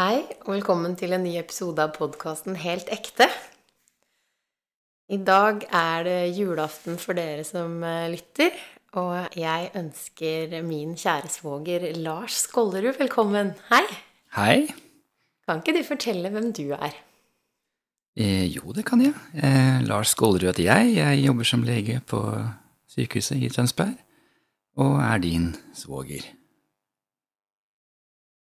Hei, og velkommen til en ny episode av podkasten Helt ekte. I dag er det julaften for dere som eh, lytter, og jeg ønsker min kjære svoger Lars Skollerud velkommen. Hei! Hei. Kan ikke du fortelle hvem du er? Eh, jo, det kan jeg. Eh, Lars Skollerud heter jeg. Jeg jobber som lege på sykehuset i Tønsberg, og er din svoger.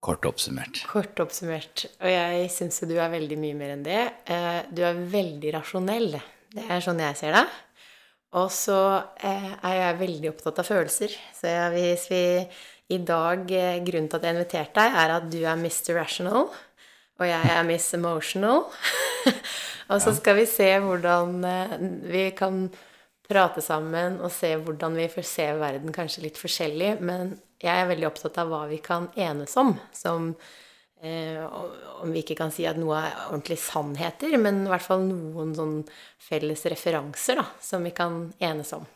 Kort oppsummert. Kort oppsummert. Og jeg syns du er veldig mye mer enn det. Eh, Du er veldig rasjonell. Det er sånn jeg ser deg. Og så eh, er jeg veldig opptatt av følelser. Så hvis vi i dag eh, Grunnen til at jeg inviterte deg, er at du er Mr. Rational, og jeg er Miss Emotional. og så skal vi se hvordan vi kan prate sammen og se hvordan vi får se verden kanskje litt forskjellig. Men jeg er veldig opptatt av hva vi kan enes om. Som eh, om vi ikke kan si at noe er ordentlig sannheter, men i hvert fall noen sånn felles referanser da, som vi kan enes om.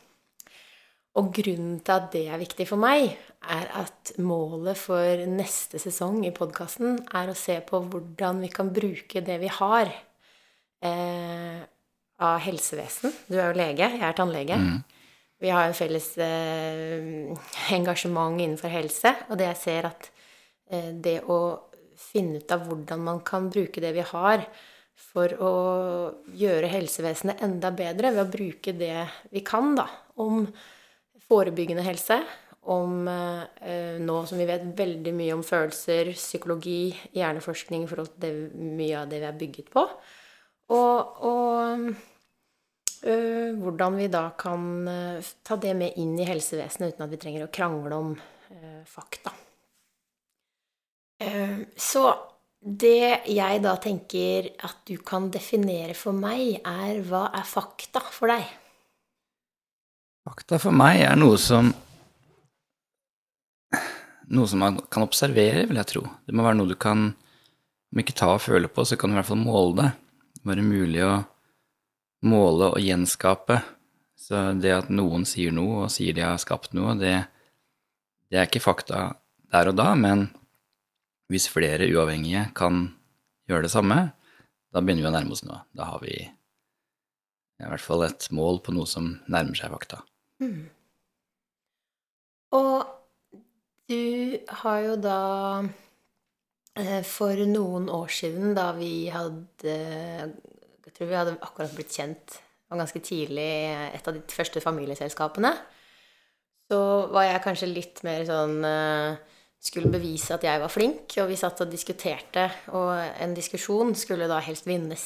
Og grunnen til at det er viktig for meg, er at målet for neste sesong i podkasten er å se på hvordan vi kan bruke det vi har eh, av helsevesen. Du er jo lege, jeg er tannlege. Vi har en felles eh, engasjement innenfor helse, og det jeg ser at eh, det å finne ut av hvordan man kan bruke det vi har for å gjøre helsevesenet enda bedre ved å bruke det vi kan da, om forebyggende helse, om eh, nå som vi vet veldig mye om følelser, psykologi, hjerneforskning i forhold til det, mye av det vi er bygget på, og, og hvordan vi da kan øh, ta det med inn i helsevesenet uten at vi trenger å krangle om øh, fakta. Eh, Så det jeg da tenker at du kan definere for meg, er hva er fakta for deg? Fakta for meg er noe som Noe som man kan observere, vil jeg tro. Det må være noe du kan, om ikke ta og føle på, så kan du i hvert fall måle det. Det må være mulig å måle og gjenskape. Så det at noen sier noe og sier de har skapt noe, det, det er ikke fakta der og da, men hvis flere uavhengige kan gjøre det samme, da begynner vi å nærme oss noe. Da har vi i hvert fall et mål på noe som nærmer seg fakta. Og du har jo da eh, For noen år siden, da vi hadde Jeg tror vi hadde akkurat blitt kjent, og ganske tidlig, et av de første familieselskapene, så var jeg kanskje litt mer sånn eh, Skulle bevise at jeg var flink, og vi satt og diskuterte, og en diskusjon skulle da helst vinnes.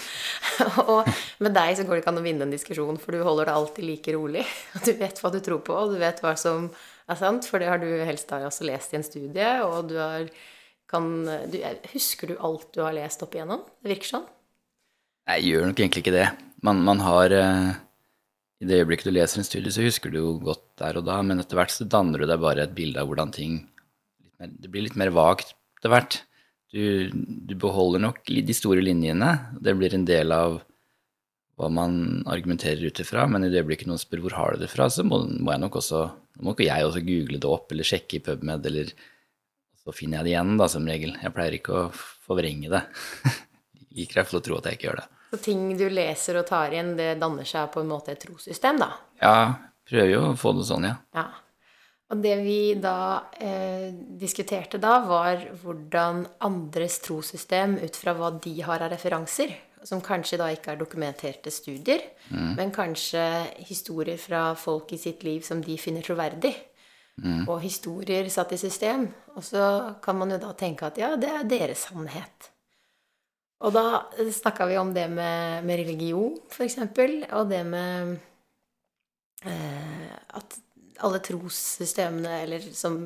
og med deg så går det ikke an å vinne en diskusjon, for du holder det alltid like rolig. Og du vet hva du tror på, og du vet hva som er sant, for det har du helst da også lest i en studie, og du har kan, du, Husker du alt du har lest opp igjennom? Det virker sånn. Jeg gjør nok egentlig ikke det. Man, man har eh, I det øyeblikket du leser en studie, så husker du jo godt der og da, men etter hvert så danner du deg bare et bilde av hvordan ting Det blir litt mer vagt etter hvert. Du, du beholder nok de store linjene. Det blir en del av hva man argumenterer ut ifra, men i det øyeblikket noen spør hvor har du det fra, så må, må jeg nok også må ikke jeg også google det opp eller sjekke i PubMed, eller så finner jeg det igjen, da, som regel. Jeg pleier ikke å forvrenge det. Liker jeg å tro at jeg ikke gjør det. Så ting du leser og tar inn, det danner seg på en måte et trossystem, da. Ja, prøver jo å få det sånn, ja. Ja. Og det vi da eh, diskuterte da, var hvordan andres trossystem, ut fra hva de har av referanser, som kanskje da ikke er dokumenterte studier, men kanskje historier fra folk i sitt liv som de finner troverdig. Og historier satt i system. Og så kan man jo da tenke at ja, det er deres sannhet. Og da snakka vi om det med, med religion, f.eks., og det med eh, at alle trossystemene, eller som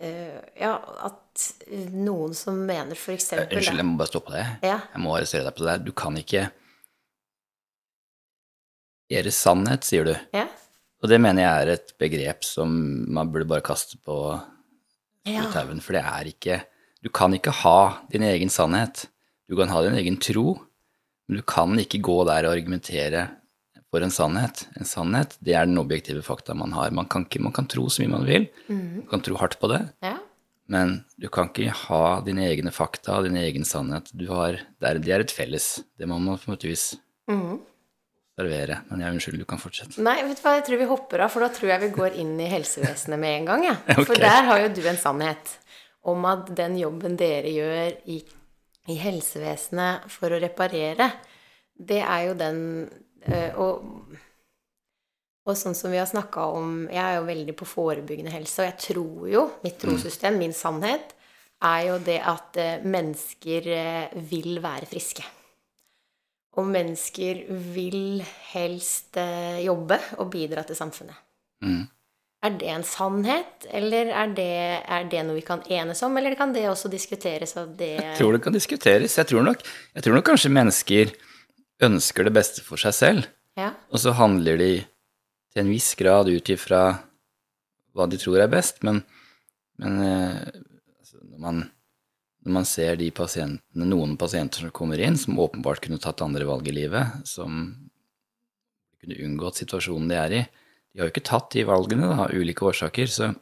eh, Ja, at noen som mener f.eks. Unnskyld, jeg må bare stoppe deg. Ja. Jeg må arrestere deg på det der. Du kan ikke Deres sannhet, sier du. Ja. Og det mener jeg er et begrep som man burde bare kaste på Ja. tauen, for det er ikke Du kan ikke ha din egen sannhet. Du kan ha din egen tro, men du kan ikke gå der og argumentere for en sannhet. En sannhet, det er den objektive fakta man har. Man kan, ikke, man kan tro så mye man vil, man kan tro hardt på det, ja. Men du kan ikke ha dine egne fakta, din egen sannhet. Du har, det, er, det er et felles. Det må man på en måte vis servere. Men jeg unnskyld, du kan fortsette. Nei, vet du hva, jeg tror vi hopper av, for da tror jeg vi går inn i helsevesenet med en gang. Ja. okay. For der har jo du en sannhet om at den jobben dere gjør i, i helsevesenet for å reparere, det er jo den øh, og, og sånn som vi har snakka om Jeg er jo veldig på forebyggende helse, og jeg tror jo Mitt trossystem, min sannhet, er jo det at eh, mennesker eh, vil være friske. Og mennesker vil helst eh, jobbe og bidra til samfunnet. Mm. Er det en sannhet, eller er det, er det noe vi kan enes om, eller kan det også diskuteres det Jeg tror det kan diskuteres. Jeg tror, nok, jeg tror nok kanskje mennesker ønsker det beste for seg selv, Ja. og så handler de til en viss grad ut ifra hva de tror er best, men, men eh, altså, når, man, når man ser de pasientene, noen pasienter som kommer inn, som åpenbart kunne tatt andre valg i livet, som kunne unngått situasjonen de er i, de har jo ikke tatt de valgene da, av ulike årsaker, så,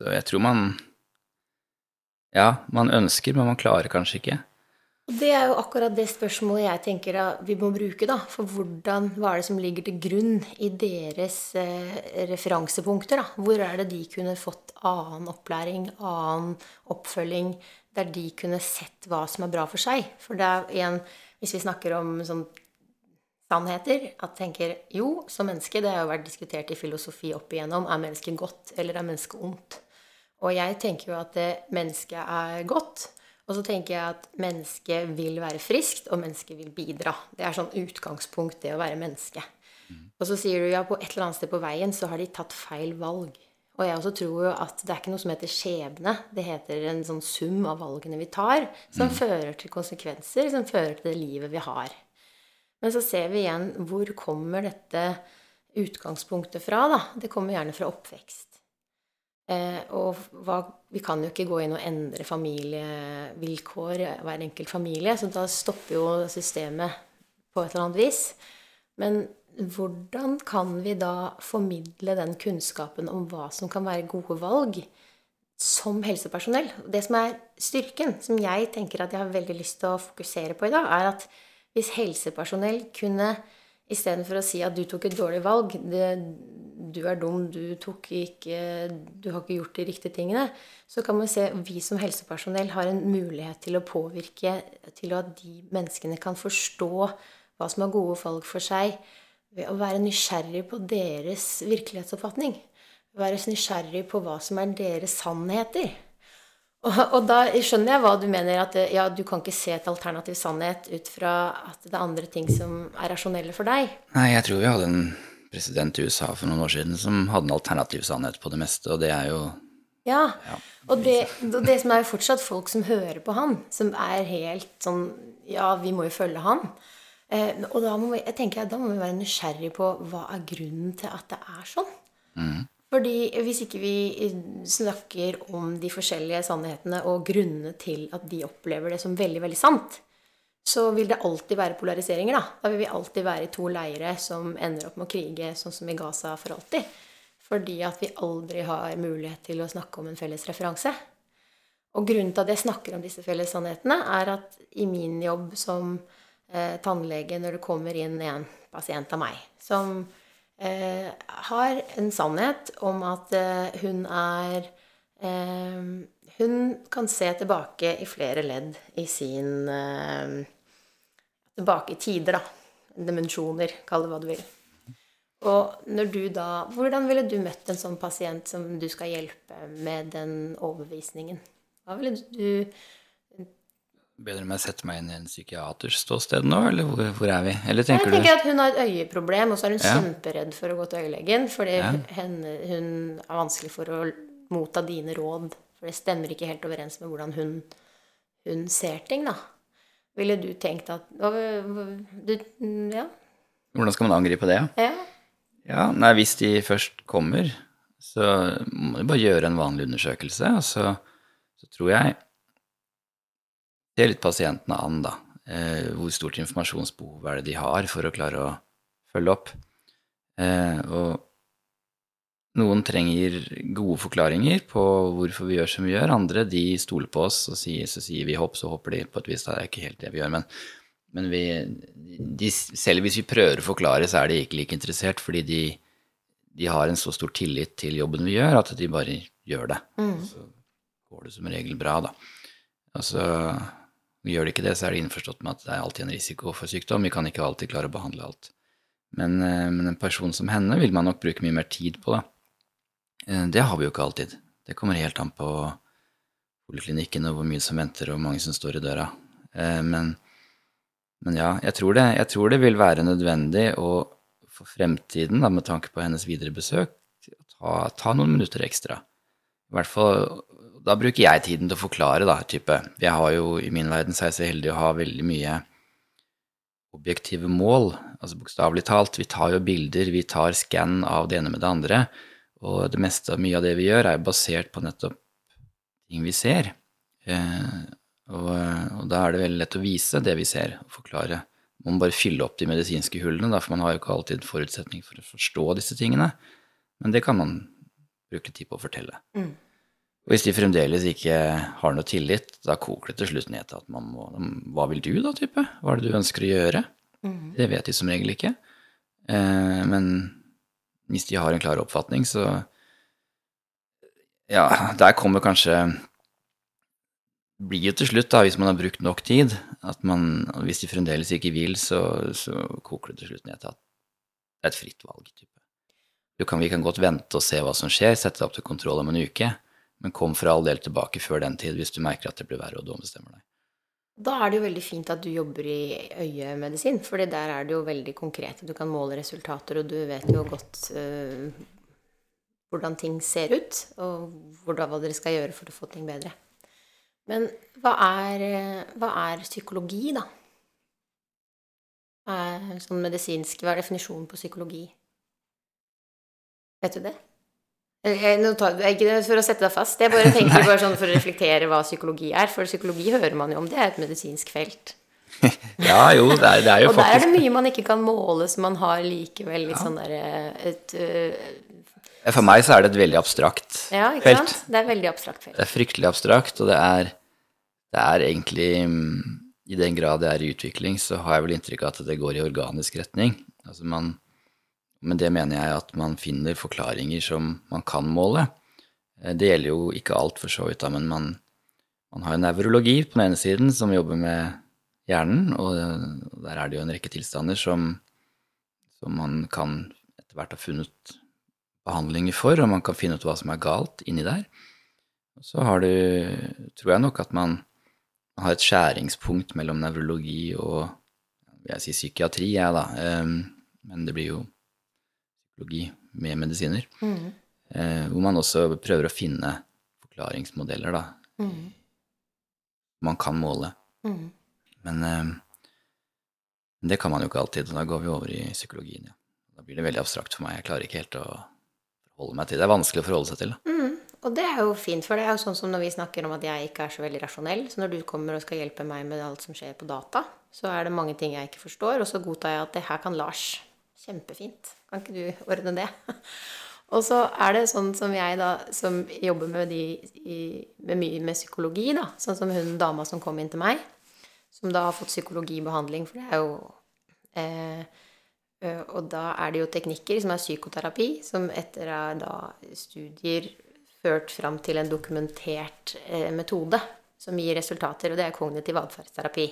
så jeg tror man Ja, man ønsker, men man klarer kanskje ikke. Det er jo akkurat det spørsmålet jeg tenker vi må bruke, da. For hvordan, hva er det som ligger til grunn i deres eh, referansepunkter, da? Hvor er det de kunne fått annen opplæring, annen oppfølging, der de kunne sett hva som er bra for seg? For det er en, hvis vi snakker om sånn sannheter, at tenker jo, som menneske, det har jo vært diskutert i filosofi opp igjennom, er mennesket godt, eller er mennesket ondt? Og jeg tenker jo at mennesket er godt. Og så tenker jeg at mennesket vil være friskt, og mennesket vil bidra. Det er sånn utgangspunkt, det å være menneske. Og så sier du ja, på et eller annet sted på veien så har de tatt feil valg. Og jeg også tror jo at det er ikke noe som heter skjebne. Det heter en sånn sum av valgene vi tar, som fører til konsekvenser, som fører til det livet vi har. Men så ser vi igjen hvor kommer dette utgangspunktet fra, da? Det kommer gjerne fra oppvekst. Eh, og hva, vi kan jo ikke gå inn og endre familievilkår hver enkelt familie, så da stopper jo systemet på et eller annet vis. Men hvordan kan vi da formidle den kunnskapen om hva som kan være gode valg som helsepersonell? Det som er styrken, som jeg tenker at jeg har veldig lyst til å fokusere på i dag, er at hvis helsepersonell kunne istedenfor å si at du tok et dårlig valg, det, du er dum, du, ikke, du har ikke gjort de riktige tingene, så kan man se vi som helsepersonell har en mulighet til å påvirke til at de menneskene kan forstå hva som er gode valg for seg, ved å være nysgjerrig på deres virkelighetsoppfatning. Være nysgjerrig på hva som er deres sannheter. Og, og da skjønner jeg hva du mener, at ja, du kan ikke se et alternativ sannhet ut fra at det er andre ting som er rasjonelle for deg. Nei, jeg tror vi hadde en president i USA for noen år siden som hadde en alternativ sannhet på det meste, og det er jo Ja. Og det, det som er jo fortsatt folk som hører på han, som er helt sånn Ja, vi må jo følge han. Eh, og da må vi, jeg tenker da må vi være nysgjerrig på hva er grunnen til at det er sånn. Fordi hvis ikke vi snakker om de forskjellige sannhetene og grunnene til at de opplever det som veldig, veldig sant, så vil det alltid være polariseringer, da. Da vil vi alltid være i to leire som ender opp med å krige, sånn som i Gaza for alltid. Fordi at vi aldri har mulighet til å snakke om en felles referanse. Og grunnen til at jeg snakker om disse felles sannhetene, er at i min jobb som eh, tannlege, når det kommer inn en pasient av meg som har en sannhet om at eh, hun er eh, Hun kan se tilbake i flere ledd i sin eh, Tilbake i tider, da. Dimensjoner, kall det hva du vil. Og når du da Hvordan ville du møtt en sånn pasient som du skal hjelpe med den overbevisningen? Hva ville du Bedre om jeg setter meg inn i en psykiaters ståsted nå, eller hvor, hvor er vi? Eller Jeg tenker du at hun har et øyeproblem, og så er hun Ja. kjemperedd for å gå til øyelegen. Fordi Ja. henne, hun er vanskelig for å motta dine råd. For det stemmer ikke helt overens med hvordan hun, hun ser ting, da. Ville du tenkt at og, du, Ja. Hvordan skal man angripe det? ja. Ja, nei, hvis de først kommer, så må du bare gjøre en vanlig undersøkelse, og så, så tror jeg Se litt pasientene an, da. Eh, hvor stort informasjonsbehov er det de har for å klare å følge opp? Eh, og noen trenger gode forklaringer på hvorfor vi gjør som vi gjør. Andre de stoler på oss, og sier, så sier vi hopp, så hopper de på et vis. Det er ikke helt det vi gjør. Men, men vi, de, selv hvis vi prøver å forklare, så er de ikke like interessert, fordi de, de har en så stor tillit til jobben vi gjør, at de bare gjør det. Mm. Så går det som regel bra, da. Altså, gjør det ikke det, så er det innforstått med at det er alltid en risiko for sykdom. Vi kan ikke alltid klare å behandle alt. Men, eh, men en person som henne vil man nok bruke mye mer tid på, da. Eh, Det har vi jo ikke alltid. Det kommer helt an på poliklinikken og hvor mye som venter, og hvor mange som står i døra. Eh, Men, men ja, jeg tror, det, jeg tror det vil være nødvendig å for fremtiden, da, med tanke på hennes videre besøk, ta, ta noen minutter ekstra. I hvert fall, Da bruker jeg tiden til å forklare, da, type. Jeg har jo, I min verden er jeg så heldig å ha veldig mye objektive mål. Altså bokstavelig talt. Vi tar jo bilder, vi tar skann av det ene med det andre. Og det meste av mye av det vi gjør, er basert på nettopp ting vi ser. Eh, og, og da er det veldig lett å vise det vi ser, og forklare. Man må bare fylle opp de medisinske hullene, da, for man har jo ikke alltid forutsetning for å forstå disse tingene. Men det kan man bruke tid på å fortelle. Mm. Og hvis de fremdeles ikke har noe tillit, da koker det til slutt ned til at man må Hva vil du, da, type? Hva er det du ønsker å gjøre? Mm. Det vet de som regel ikke. Eh, men hvis de har en klar oppfatning, så Ja, der kommer kanskje blir jo til slutt, da, hvis man har brukt nok tid, at man Hvis de fremdeles ikke vil, så, så koker det til slutt ned til at det er et fritt valg. Type. Du kan, vi kan godt vente og se hva som skjer, sette det opp til kontroll om en uke, men kom for all del tilbake før den tid hvis du merker at det blir verre og du ombestemmer deg. Da er det jo veldig fint at du jobber i øyemedisin, fordi der er det jo veldig konkret. Du kan måle resultater, og du vet jo godt uh, hvordan ting ser ut, og hvordan, hva dere skal gjøre for å få ting bedre. Men hva er, hva er psykologi, da? Er sånn medisinsk Hva er definisjonen på psykologi? Vet du det? Eh, eh, Nå tar, ikke for å sette deg fast, jeg bare tenker bare sånn for å reflektere hva psykologi er. For psykologi hører man jo om, det er et medisinsk felt. Ja, jo, det er, det er jo Og der er det mye man ikke kan måle, som man har likevel litt sånn derre et øh, For meg så er det et veldig abstrakt Ja, ikke felt. sant? Det er et veldig abstrakt felt. Det er fryktelig abstrakt, og det er, det er egentlig mm, I den grad det er i utvikling, så har jeg vel inntrykk av at det går i organisk retning. Altså man, men det mener jeg at man finner forklaringer som man kan måle. Eh, Det gjelder jo ikke alt, for så vidt, da, men man, man har jo nevrologi på den ene siden, som jobber med hjernen, og der er det jo en rekke tilstander som, som man kan etter hvert ha funnet behandlinger for, og man kan finne ut hva som er galt inni der. Så har du, tror jeg nok at man har et skjæringspunkt mellom nevrologi og jeg si psykiatri, jeg, da. Ehm, Men det blir jo psykologi med medisiner. Mm. eh, Hvor man også prøver å finne forklaringsmodeller, da. Mm. Man kan måle. Mm. Men eh, det kan man jo ikke alltid, da går vi over i psykologien, ja. Da blir det veldig abstrakt for meg. Jeg klarer ikke helt å forholde meg til det. Det er vanskelig å forholde seg til. Da. Mm. Og det er jo fint, for det er jo sånn som når vi snakker om at jeg ikke er så veldig rasjonell. Så når du kommer og skal hjelpe meg med alt som skjer på data, så er det mange ting jeg ikke forstår, og så godtar jeg at det her kan Lars. Kjempefint. Kan ikke du ordne det? Og så er det sånn som jeg, da, som jobber med, de, i, med mye med psykologi, da. Sånn som hun dama som kom inn til meg, som da har fått psykologibehandling, for det er jo eh, eh, Og da er det jo teknikker som er psykoterapi, som etter da studier ført fram til en dokumentert eh, metode som gir resultater, og det er kognitiv atferdsterapi.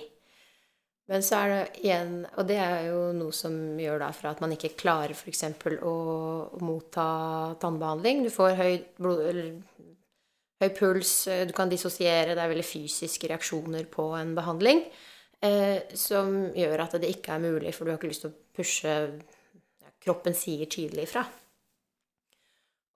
Men så er det igjen Og det er jo noe som gjør da for at man ikke klarer f.eks. Å, å motta tannbehandling. Du får høy, blod, eller, høy puls, du kan dissosiere, det er veldig fysiske reaksjoner på en behandling. Eh, som gjør at det ikke er mulig, for du har ikke lyst til å pushe ja, Kroppen sier tydelig ifra.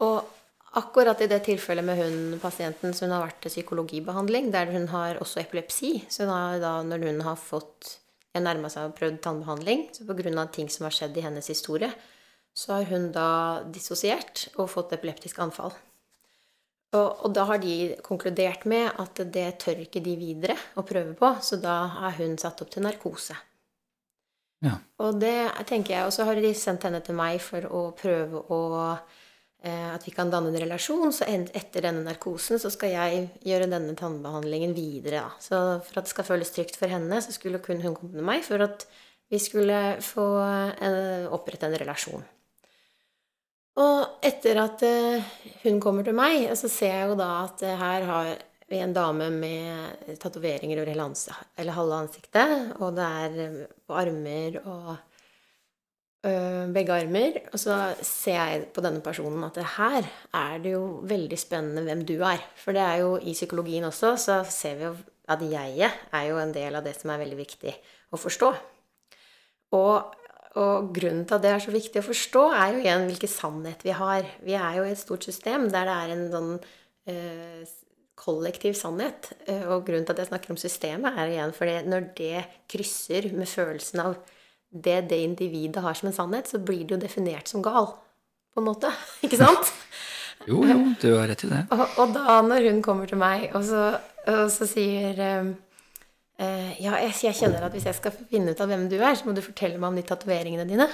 Og akkurat i det tilfellet med hun pasienten, så hun har vært til psykologibehandling, der hun har også epilepsi. Så hun har da, når hun har fått nærma seg og prøvd tannbehandling, så pga. ting som har skjedd i hennes historie, så har hun da dissosiert og fått epileptisk anfall. Og, og da har de konkludert med at det tør ikke de videre å prøve på, så da er hun satt opp til narkose. Ja. Og det tenker jeg, og så har de sendt henne til meg for å prøve å at vi kan danne en relasjon. Så etter denne narkosen så skal jeg gjøre denne tannbehandlingen videre. Da. Så for at det skal føles trygt for henne, så skulle kun hun komme til meg for at vi skulle få en, opprette en relasjon. Og etter at hun kommer til meg, så ser jeg jo da at her har vi en dame med tatoveringer over hele, halve ansiktet. Og det er på armer og begge armer. Og så ser jeg på denne personen at her er det jo veldig spennende hvem du er. For det er jo i psykologien også, så ser vi jo at jeget er jo en del av det som er veldig viktig å forstå. Og, og grunnen til at det er så viktig å forstå, er jo igjen hvilken sannhet vi har. Vi er jo i et stort system der det er en sånn eh, kollektiv sannhet. Eh, og grunnen til at jeg snakker om systemet, er igjen fordi når det krysser med følelsen av det det individet har som en sannhet, så blir det jo definert som gal. På en måte. Ikke sant? jo, jo, du har rett i det. Og, og da når hun kommer til meg og så, og så sier um, uh, Ja, jeg, jeg, kjenner at hvis jeg skal finne ut av hvem du er, så må du fortelle meg om de tatoveringene dine.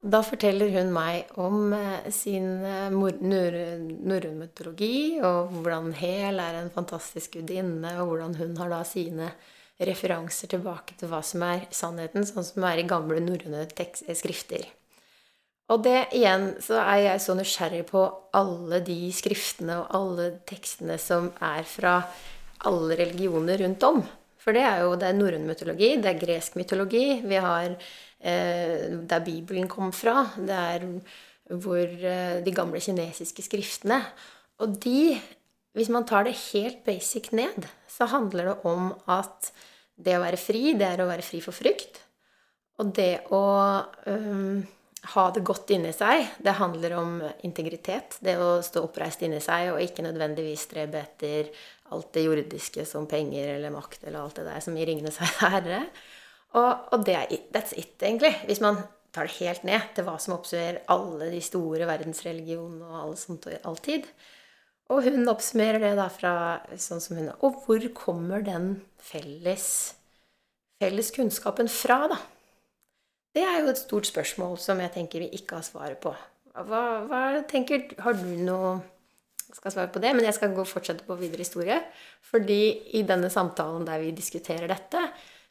Da forteller hun meg om eh, sin eh, norrøn mytologi, og hvordan Hel er en fantastisk gudinne, og hvordan hun har da sine referanser tilbake til hva som er sannheten, sånn som er i gamle norrøne eh, skrifter. Og det igjen så er jeg så nysgjerrig på alle de skriftene og alle tekstene som er fra alle religioner rundt om. For det er jo det er norrøn mytologi, det er gresk mytologi. Vi har Eh, der Bibelen kom fra. Det er hvor eh, de gamle kinesiske skriftene. Og de, hvis man tar det helt basic ned, så handler det om at det å være fri, det er å være fri for frykt. Og det å um, ha det godt inni seg, det handler om integritet. Det å stå oppreist inni seg og ikke nødvendigvis strebe etter alt det jordiske som penger eller makt eller alt det der som gir Ringenes herre. Og, og det er it, that's it, egentlig. Hvis man tar det helt ned til hva som oppsummerer alle de store verdensreligionene og alle sånt alltid. Og hun oppsummerer det da fra sånn som hun Og hvor kommer den felles, felles kunnskapen fra, da? Det er jo et stort spørsmål som jeg tenker vi ikke har svaret på. Hva, hva tenker Har du noe skal svare på det, men jeg skal gå fortsette på videre historie. Fordi i denne samtalen der vi diskuterer dette,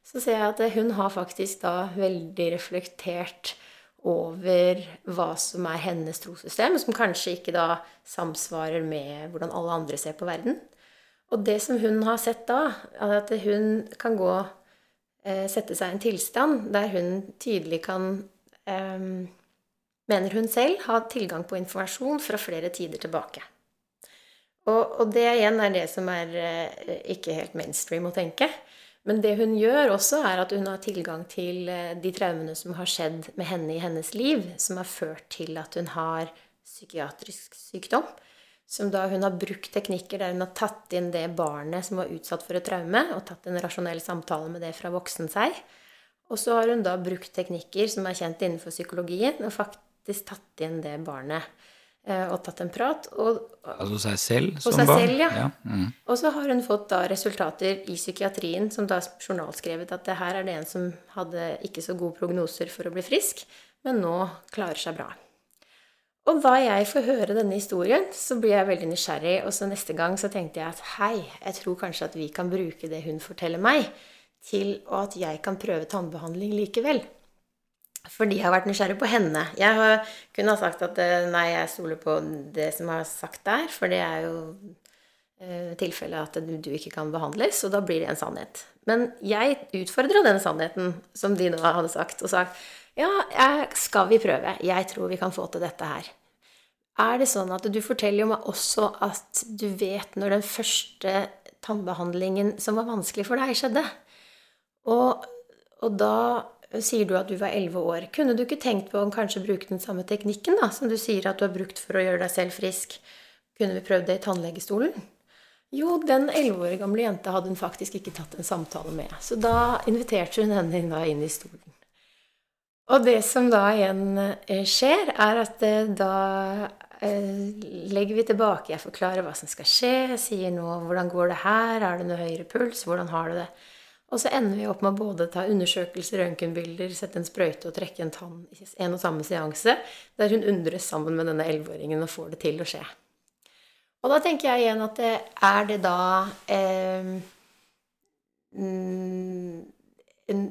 så ser jeg at hun har faktisk da veldig reflektert over hva som er hennes trossystem, som kanskje ikke da samsvarer med hvordan alle andre ser på verden. Og det som hun har sett da, er at hun kan gå eh, Sette seg i en tilstand der hun tydelig kan eh, Mener hun selv ha tilgang på informasjon fra flere tider tilbake. Og, og det igjen er det som er eh, ikke helt mainstream å tenke. Men det hun gjør også, er at hun har tilgang til eh, de traumene som har skjedd med henne i hennes liv, som har ført til at hun har psykiatrisk sykdom. Som da hun har brukt teknikker der hun har tatt inn det barnet som var utsatt for et traume, og tatt en rasjonell samtale med det fra voksen seg. Og så har hun da brukt teknikker som er kjent innenfor psykologien, og faktisk tatt inn det barnet. Eh, og tatt en prat. Og, altså seg selv som seg barn? Selv, ja. ja. Mm. Og så har hun fått da resultater i psykiatrien som da er journalskrevet at det her er det en som hadde ikke så gode prognoser for å bli frisk, men nå klarer seg bra. Og da jeg får høre denne historien, så blir jeg veldig nysgjerrig. Og så neste gang så tenkte jeg at hei, jeg tror kanskje at vi kan bruke det hun forteller meg, til at jeg kan prøve tannbehandling likevel. Fordi jeg har vært nysgjerrig på henne. Jeg har, kunne ha sagt at eh, nei, jeg stoler på det som er sagt der, for det er jo eh, tilfellet at du, du, ikke kan behandles, og da blir det en sannhet. Men jeg utfordra den sannheten som de nå hadde sagt, og sagt ja, skal vi prøve? Jeg tror vi kan få til dette her. Er det sånn at du forteller jo meg også at du vet når den første tannbehandlingen som var vanskelig for deg, skjedde? Og, og da sier du at du var 11 år. Kunne du ikke tenkt på å kanskje bruke den samme teknikken da, som du sier at du har brukt for å gjøre deg selv frisk? Kunne vi prøvd det i tannlegestolen? Jo, den 11 år gamle jenta hadde hun faktisk ikke tatt en samtale med. Så da inviterte hun henne inn i stolen. Og det som da igjen eh, skjer, er at eh, da eh, legger vi tilbake. Jeg forklarer hva som skal skje. Jeg sier nå hvordan går det her? Er det noe høyere puls? Hvordan har du det? Og så ender vi opp med å både ta undersøkelser, røntgenbilder, sette en sprøyte og trekke en tann i en og samme seanse, der hun undres sammen med denne elleveåringen og får det til å skje. Og da tenker jeg igjen at det, er det da eh, en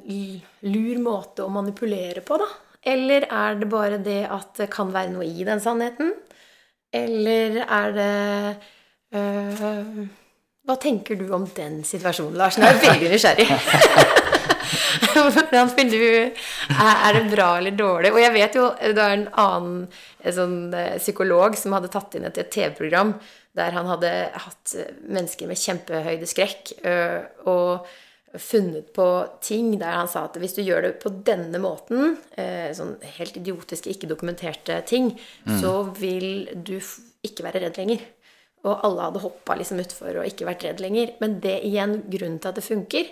lur måte å manipulere på, da? Eller er det bare det at det kan være noe i den sannheten? Eller er det øh, Hva tenker du om den situasjonen, Lars? Jeg er veldig nysgjerrig. Hvordan finner du Er det bra eller dårlig? Og jeg vet jo det er en annen en sånn eh, psykolog som hadde tatt inn et TV-program der han hadde hatt mennesker med kjempehøydeskrekk. Øh, og funnet på ting der han sa at hvis du gjør det på denne måten, eh, sånn helt idiotiske, ikke-dokumenterte ting, mm. så vil du ikke være redd lenger. Og alle hadde hoppa liksom utfor og ikke vært redd lenger. Men det igjen, grunnen til at det funker,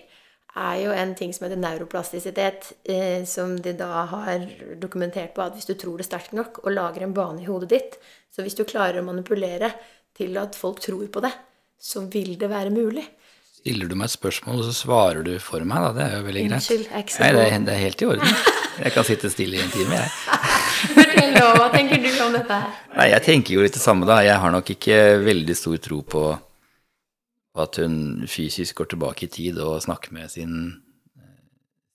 er jo en ting som heter neuroplastisitet, eh, som de da har dokumentert på at hvis du tror det sterkt nok og lager en bane i hodet ditt, så hvis du klarer å manipulere til at folk tror på det, så vil det være mulig. Stiller du meg et spørsmål, og så svarer du for meg, da. Det er jo veldig greit. Unnskyld, jeg er ikke så Nei, det er, det er helt i orden. Jeg kan sitte stille i en time, jeg. Fortell nå, hva tenker du om dette her? Nei, jeg tenker jo litt det samme, da. Jeg har nok ikke veldig stor tro på, at hun fysisk går tilbake i tid og snakker med sin,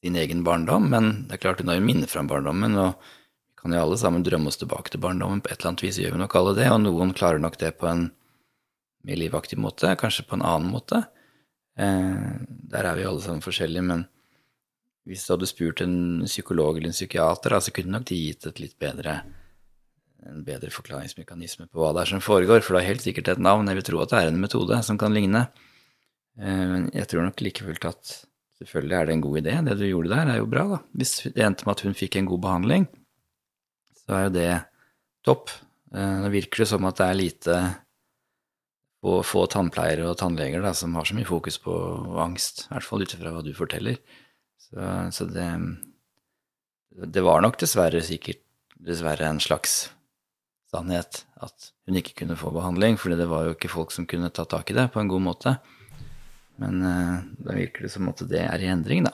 sin egen barndom, men det er klart hun har jo minner fra barndommen, og vi kan jo alle sammen drømme oss tilbake til barndommen. På et eller annet vis gjør vi nok alle det, og noen klarer nok det på en mer livaktig måte, kanskje på en annen måte. Eh, der er vi alle sammen forskjellige, men hvis du hadde spurt en psykolog eller en psykiater, så kunne nok de gitt et litt bedre, en bedre forklaringsmekanisme på hva det er som foregår, for det er helt sikkert et navn. Jeg vil tro at det er en metode som kan ligne. Eh, men jeg tror nok like fullt at selvfølgelig er det en god idé. Det du gjorde der, er jo bra, da. Hvis det endte med at hun fikk en god behandling, så er jo det topp. Eh, nå virker det som at det er lite få tannpleiere og tannleger da, som har så mye fokus på angst, i hvert fall ut ifra hva du forteller. Så, så det, det var nok dessverre sikkert dessverre en slags sannhet at hun ikke kunne få behandling, fordi det var jo ikke folk som kunne ta tak i det på en god måte. Men uh, da virker det som at det er i endring, da.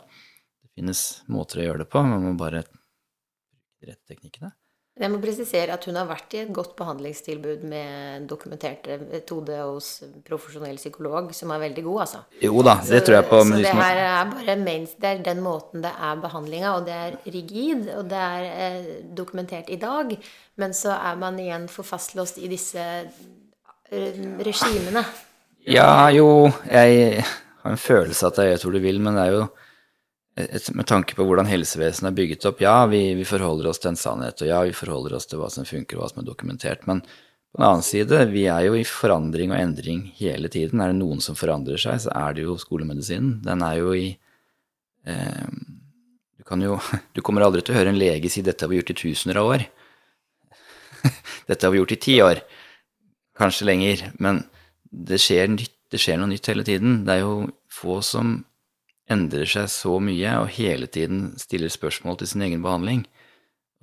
Det finnes måter å gjøre det på, man må bare bruke de rette teknikkene. Jeg må presisere at hun har vært i et godt behandlingstilbud med dokumentert metode hos profesjonell psykolog, som er veldig god, altså. Jo da, det tror jeg på. Så det her er bare mens det er den måten det er behandlinga, og det er rigid, og det er eh, dokumentert i dag. Men så er man igjen for fastlåst i disse eh, regimene. Ja, jo, jeg har en følelse at jeg vet hvor du vil, men det er jo med tanke på hvordan helsevesenet er bygget opp, ja, vi, vi, forholder oss til en sannhet, og ja, vi forholder oss til hva som funker, og hva som er dokumentert. Men på den annen side, vi er jo i forandring og endring hele tiden. Er det noen som forandrer seg, så er det jo skolemedisinen. Den er jo i eh, du, kan jo, du kommer aldri til å høre en lege si 'dette har vi gjort i tusener av år'. dette har vi gjort i ti år. Kanskje lenger. Men det skjer, nytt, det skjer noe nytt hele tiden. Det er jo få som endrer seg så mye og hele tiden stiller spørsmål til sin egen behandling.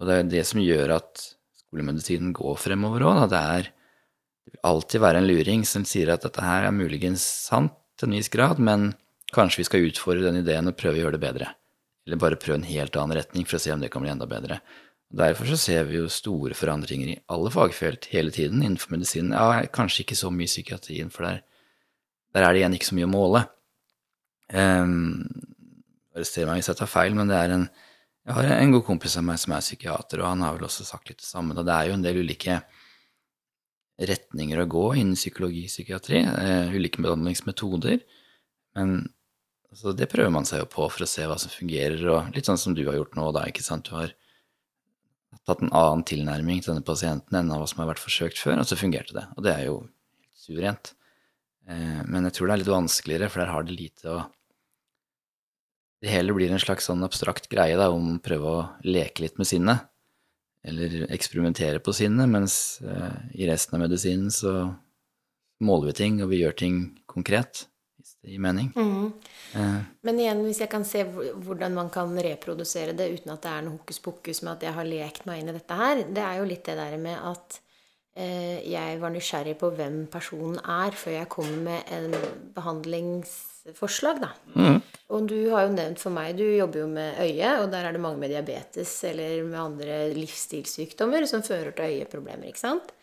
Og det er det som gjør at skolemedisinen går fremover òg. Det, er, det vil alltid være en luring som sier at dette her er muligens sant til en viss grad, men kanskje vi skal utfordre den ideen og prøve å gjøre det bedre. Eller bare prøve en helt annen retning for å se om det kan bli enda bedre. Derfor så ser vi jo store forandringer i alle fagfelt hele tiden innenfor medisinen. Ja, kanskje ikke så mye psykiatrien, for der, der er det igjen ikke så mye å måle. Um, Arrester meg hvis jeg tar feil, men det er en Jeg har en god kompis av meg som er psykiater, og han har vel også sagt litt det samme. Og det er jo en del ulike retninger å gå innen psykologi og psykiatri. Uh, ulike behandlingsmetoder. Men altså, det prøver man seg jo på for å se hva som fungerer, og litt sånn som du har gjort nå, da, ikke sant. Du har tatt en annen tilnærming til denne pasienten enn av hva som har vært forsøkt før, og så fungerte det. Og det er jo suverent. Uh, men jeg tror det er litt vanskeligere, for der har det lite å det hele blir en slags sånn abstrakt greie da, om å prøve å leke litt med sinnet. Eller eksperimentere på sinnet, mens uh, i resten av medisinen så måler vi ting, og vi gjør ting konkret. Hvis det gir mening. Mm. Eh. Men igjen, hvis jeg kan se hvordan man kan reprodusere det uten at det er noe hokus pokus med at jeg har lekt meg inn i dette her, det er jo litt det der med at jeg var nysgjerrig på hvem personen er, før jeg kom med en behandlingsforslag, da. Mm. Og du har jo nevnt for meg, du jobber jo med øye, og der er det mange med diabetes eller med andre livsstilssykdommer som fører til øyeproblemer, ikke sant?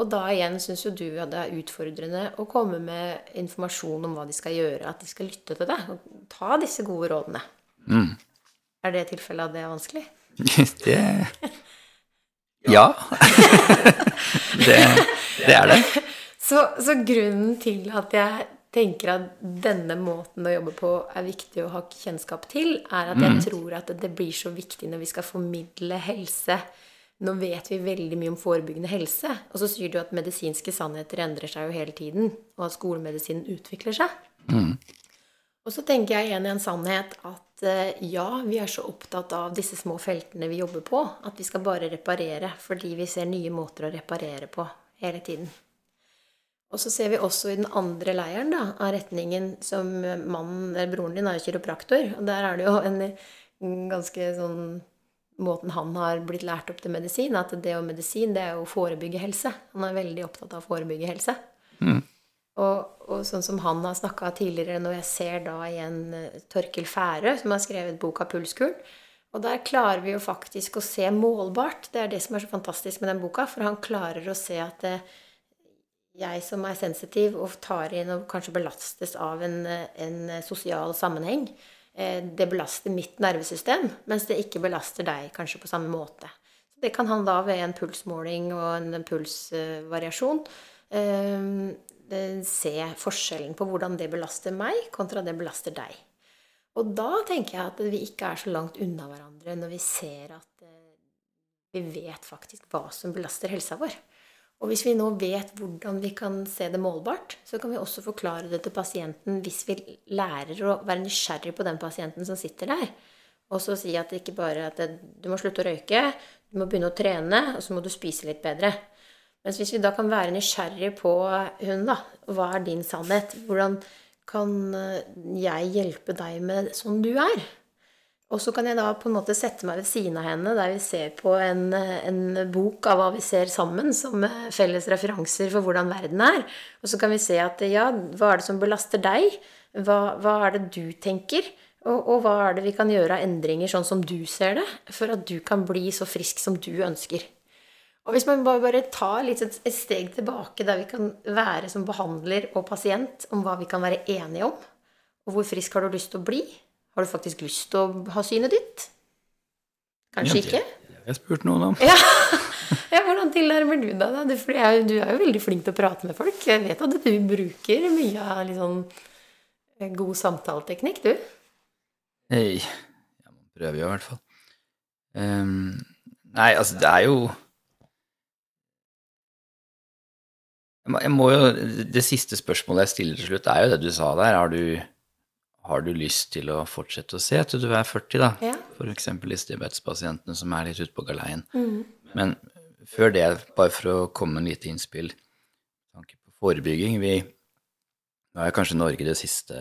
Og da igjen syns jo du at det er utfordrende å komme med informasjon om hva de skal gjøre, at de skal lytte til deg og ta disse gode rådene. Mm. Er det tilfellet at det er vanskelig? Det Ja. det, det er det. Så, så grunnen til at jeg tenker at denne måten å jobbe på er viktig å ha kjennskap til, er at jeg tror at det blir så viktig når vi skal formidle helse. Nå vet vi veldig mye om forebyggende helse, og så sier du at medisinske sannheter endrer seg jo hele tiden, og at skolemedisinen utvikler seg. Og så tenker jeg igjen i en sannhet at eh, ja, vi er så opptatt av disse små feltene vi jobber på, at vi skal bare reparere fordi vi ser nye måter å reparere på hele tiden. Og så ser vi også i den andre leiren da, av retningen som mannen, eller broren din er jo kiropraktor, og der er det jo en, ganske sånn Måten han har blitt lært opp til medisin, at det og medisin, det er jo å forebygge helse. Han er veldig opptatt av å forebygge helse. Og, og sånn som han har snakka tidligere, når jeg ser da igjen Torkil Torkel Færø, som har skrevet boka 'Pulskuren', og der klarer vi jo faktisk å se målbart. Det er det som er så fantastisk med den boka, for han klarer å se at det, jeg som er sensitiv og tar inn og kanskje belastes av en, eh, en sosial sammenheng, eh, det belaster mitt nervesystem, mens det ikke belaster deg kanskje på samme måte. Så det kan han da ved en pulsmåling og en pulsvariasjon eh, eh, se forskjellen på hvordan det belaster meg, kontra det belaster deg. Og da tenker jeg at vi ikke er så langt unna hverandre når vi ser at eh, vi vet faktisk hva som belaster helsa vår. Og hvis vi nå vet hvordan vi kan se det målbart, så kan vi også forklare det til pasienten hvis vi lærer å være nysgjerrig på den pasienten som sitter der. Og så si at det ikke bare at du må slutte å røyke, du må begynne å trene, og så må du spise litt bedre. Mens hvis vi da kan være nysgjerrig på hun, da, hva er din sannhet? Hvordan kan eh, jeg hjelpe deg med sånn du er? Og så kan jeg da på en måte sette meg ved siden av henne der vi ser på en, en bok av hva vi ser sammen, som felles referanser for hvordan verden er. Og så kan vi se at ja, hva er det som belaster deg? Hva, hva er det du tenker? Og, og hva er det vi kan gjøre av endringer sånn som du ser det, for at du kan bli så frisk som du ønsker? Og hvis man bare, bare tar litt et, et steg tilbake der vi kan være som behandler og pasient om hva vi kan være enige om, og hvor frisk har du lyst til å bli? Har du faktisk lyst til å ha synet ditt? Kanskje Ja, ikke? Det, har jeg spurt noen om. Ja. ja, hvordan tilnærmer du deg det? Du er, jo- du er jo veldig flink til å prate med folk. Jeg vet at du bruker mye av sånn eh, god samtaleteknikk, du. Hei. Ja, man prøver jo i hvert fall. Um, nei, altså, det er jo jeg må, jo Det siste spørsmålet jeg stiller til slutt, er jo det du sa der. Har du, har du lyst til å fortsette å se til du er 40, da? Ja. For eksempel disse diabetespasientene som er litt ute på galeien. Men før det, bare for å komme med en lite innspill tanke på forebygging Vi nå er kanskje Norge det siste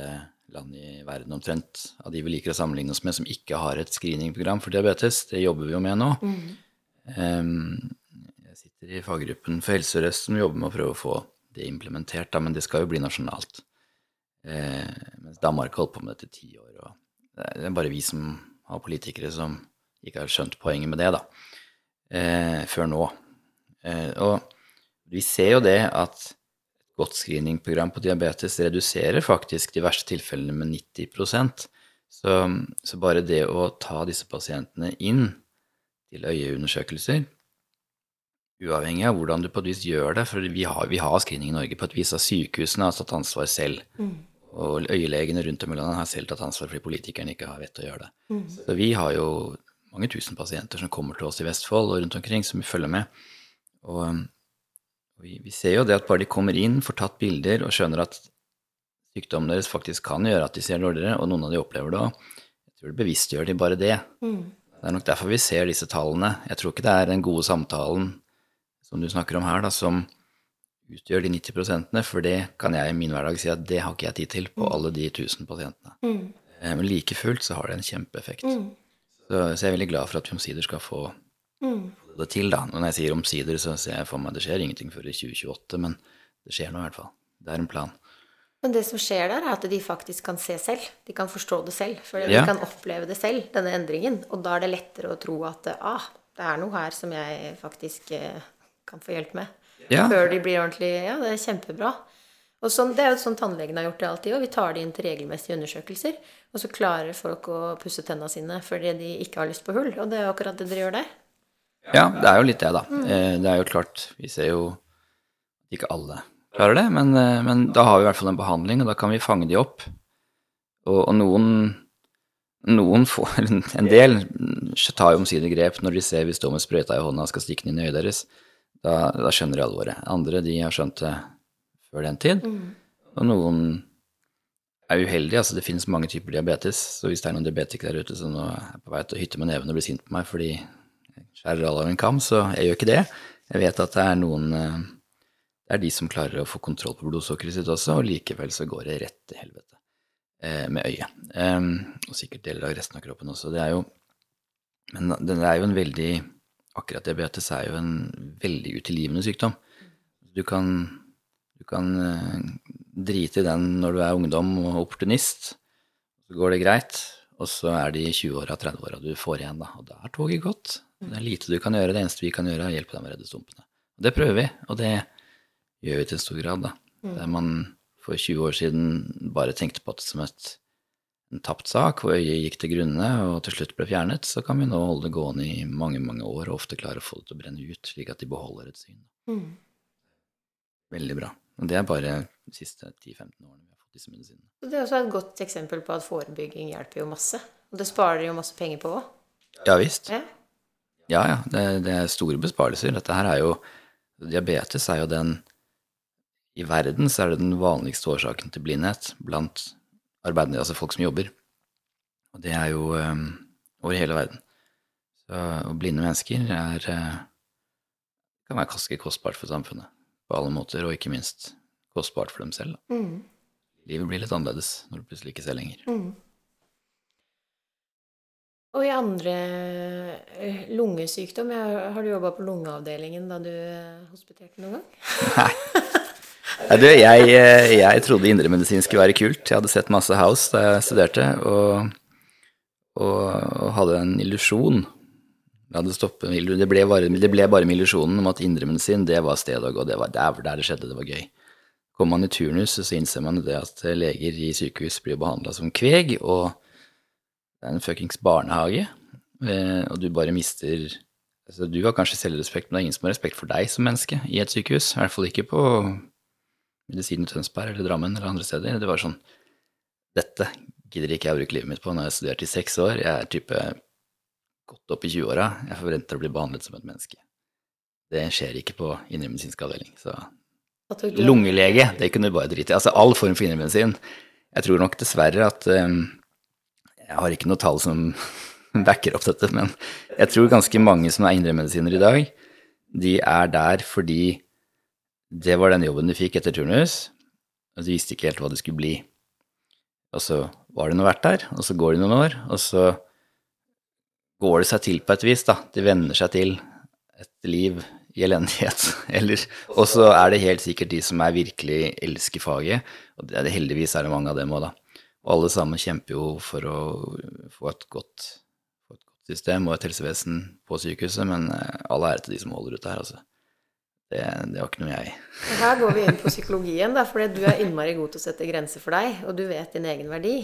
landet i verden omtrent av de vi liker å sammenligne oss med, som ikke har et screeningprogram for diabetes. Det jobber vi jo med nå. Mm. jeg sitter i faggruppen for Helse Sør-Øst som jobber med å prøve å få det implementert, da, men det skal jo bli nasjonalt. Eh, mens Danmark holdt på med dette i ti år. Og det er bare vi som har politikere som ikke har skjønt poenget med det, da. Eh, før nå. Eh, og vi ser jo det at et godt screeningprogram på diabetes reduserer faktisk de verste tilfellene med 90 så, så bare det å ta disse pasientene inn til øyeundersøkelser uavhengig av hvordan du på et vis gjør det, for vi har, vi har screening i Norge på et vis av sykehusene har tatt ansvar selv. Og øyelegene rundt om i landet har selv tatt ansvar fordi politikerne ikke har vett til å gjøre det. Så vi har jo mange tusen pasienter som kommer til oss i Vestfold og rundt omkring, som vi følger med. Og, um, og vi, vi ser jo det at bare de kommer inn, får tatt bilder og skjønner at sykdommen deres faktisk kan gjøre at de ser dårligere, og noen av de opplever det òg. Jeg tror det bevisstgjør de bare det. Det er nok derfor vi ser disse tallene. Jeg tror ikke det er den gode samtalen som du snakker om her, da, som utgjør de 90% for det kan jeg i min hverdag si at det har ikke jeg tid til på alle de 1000 pasientene. Mm. Men like fullt så har det en kjempeeffekt. Så, så jeg er veldig glad for at vi omsider skal få mm. det til, da. Når jeg sier omsider, så ser jeg for meg det skjer ingenting før i 2028, men det skjer nå i hvert fall. Det er en plan. Men det som skjer der, er at de faktisk kan se selv. De kan forstå det selv. For Ja. de kan oppleve det selv, denne endringen. Og da er det lettere å tro at ah, det er noe her som jeg faktisk eh, kan få hjelp med. Ja. Før de blir ordentlig Ja, det er kjempebra. Og sånn, Det er jo sånn tannlegen har gjort det alltid. Og vi tar de inn til regelmessige undersøkelser. Og så klarer folk å pusse tenna sine fordi de ikke har lyst på hull. Og det er jo akkurat det dere gjør der. Ja, det er jo litt det, da. Mm. Det er jo klart, vi ser jo ikke alle klarer det, men, eh, men da har vi i hvert fall en behandling, og da kan vi fange de opp. Og, og noen, noen får, en del tar jo omsider grep når de ser vi står med sprøyta i hånda og skal stikke den inn i øyet deres. Da, da skjønner de alvoret. Andre de har skjønt det før den tid. Og noen er uheldige. Altså det finnes mange typer diabetes, så hvis det er noen diabetikere der ute som nå er på vei til å hytte med neven og bli sint på meg fordi jeg skjærer alle over en kam, så jeg gjør ikke det. Jeg vet at det er noen eh, Det er de som klarer å få kontroll på blodsukkeret sitt også, og likevel så går det rett til helvete eh, med øyet. Og sikkert deler av resten av kroppen også. Det er jo Men det er jo en veldig Akkurat diabetes er jo en veldig utilgivende sykdom. Du kan du kan eh, drite i den når du er ungdom og opportunist. Så går det greit, og så er det i 20-åra, 30-åra, du får igjen, da. Og da er toget gått. Det er lite du kan gjøre. Det eneste vi kan gjøre, er å hjelpe deg med å redde stumpene. Og det prøver vi, og det gjør vi til stor grad, da. Der man for 20 år siden bare tenkte på det som et, en tapt sak, hvor øyet gikk til grunne og til slutt ble fjernet, så kan vi nå holde det gående i mange, mange år, og ofte klare å få det til å brenne ut, slik at de beholder et syn. Veldig bra. Og det er bare de siste 10-15 årene vi har fått disse medisinene. Det er også et godt eksempel på at forebygging hjelper jo masse. Og det sparer jo masse penger på òg. Ja visst. Ja. Ja, ja. Det, det er store besparelser. Dette her er jo Diabetes er jo den I verden så er det den vanligste årsaken til blindhet blant arbeidende, altså folk som jobber. Og det er jo um, over hele verden. Så, og blinde mennesker er uh, kan være ganske kostbart for samfunnet på alle måter, og ikke minst kostbart for dem selv. Da. Mm. Livet blir litt annerledes når du plutselig ikke ser lenger. Og i andre eh, lungesykdom Har du jobba på lungeavdelingen da du eh, hospiterte noen gang? Nei, du, jeg, eh, jeg trodde indremedisin skulle være kult. Jeg hadde sett masse House da jeg studerte, og, og, og hadde en illusjon. Det, det, ble bare, det ble bare med illusjonen om at indremedisin, det var stedet å gå. Det var der, der det skjedde, det var gøy. Kommer man i turnus, så innser man det at leger i sykehus blir behandla som kveg, og det er en fuckings barnehage, eh, og du bare mister altså, Du har kanskje selvrespekt, men det er ingen som har respekt for deg som menneske i et sykehus. I hvert fall ikke på medisinen i Tønsberg eller Drammen eller andre steder. Det var sånn Dette gidder ikke jeg å bruke livet mitt på når jeg har studert i seks år. Jeg er type godt opp i 20-åra. Jeg forventer å bli behandlet som et menneske. Det skjer ikke på indremedisinsk avdeling. Så lungelege, det kunne du bare drite i. Altså all form for indremedisin. Jeg tror nok dessverre at um, Jeg har ikke noe tall som backer opp dette, men jeg tror ganske mange som er indremedisinere i dag, de er der fordi det var den jobben de fikk etter turnus, og de visste ikke helt hva det skulle bli. Og så var det noe verdt der, og så går det noen år, og så går det seg til på et vis, da. De venner seg til et liv i elendighet. Eller, og så er det helt sikkert de som er virkelig elsker faget, og det, det, heldigvis er det mange av dem òg, da. Og alle sammen kjemper jo for å få et godt, et godt system og et helsevesen på sykehuset, men eh, all ære til de som holder ut der, altså. Det, det var ikke noe jeg Og Her går vi inn på psykologien, da, fordi du er innmari god til å sette grenser for deg, og du vet din egen verdi.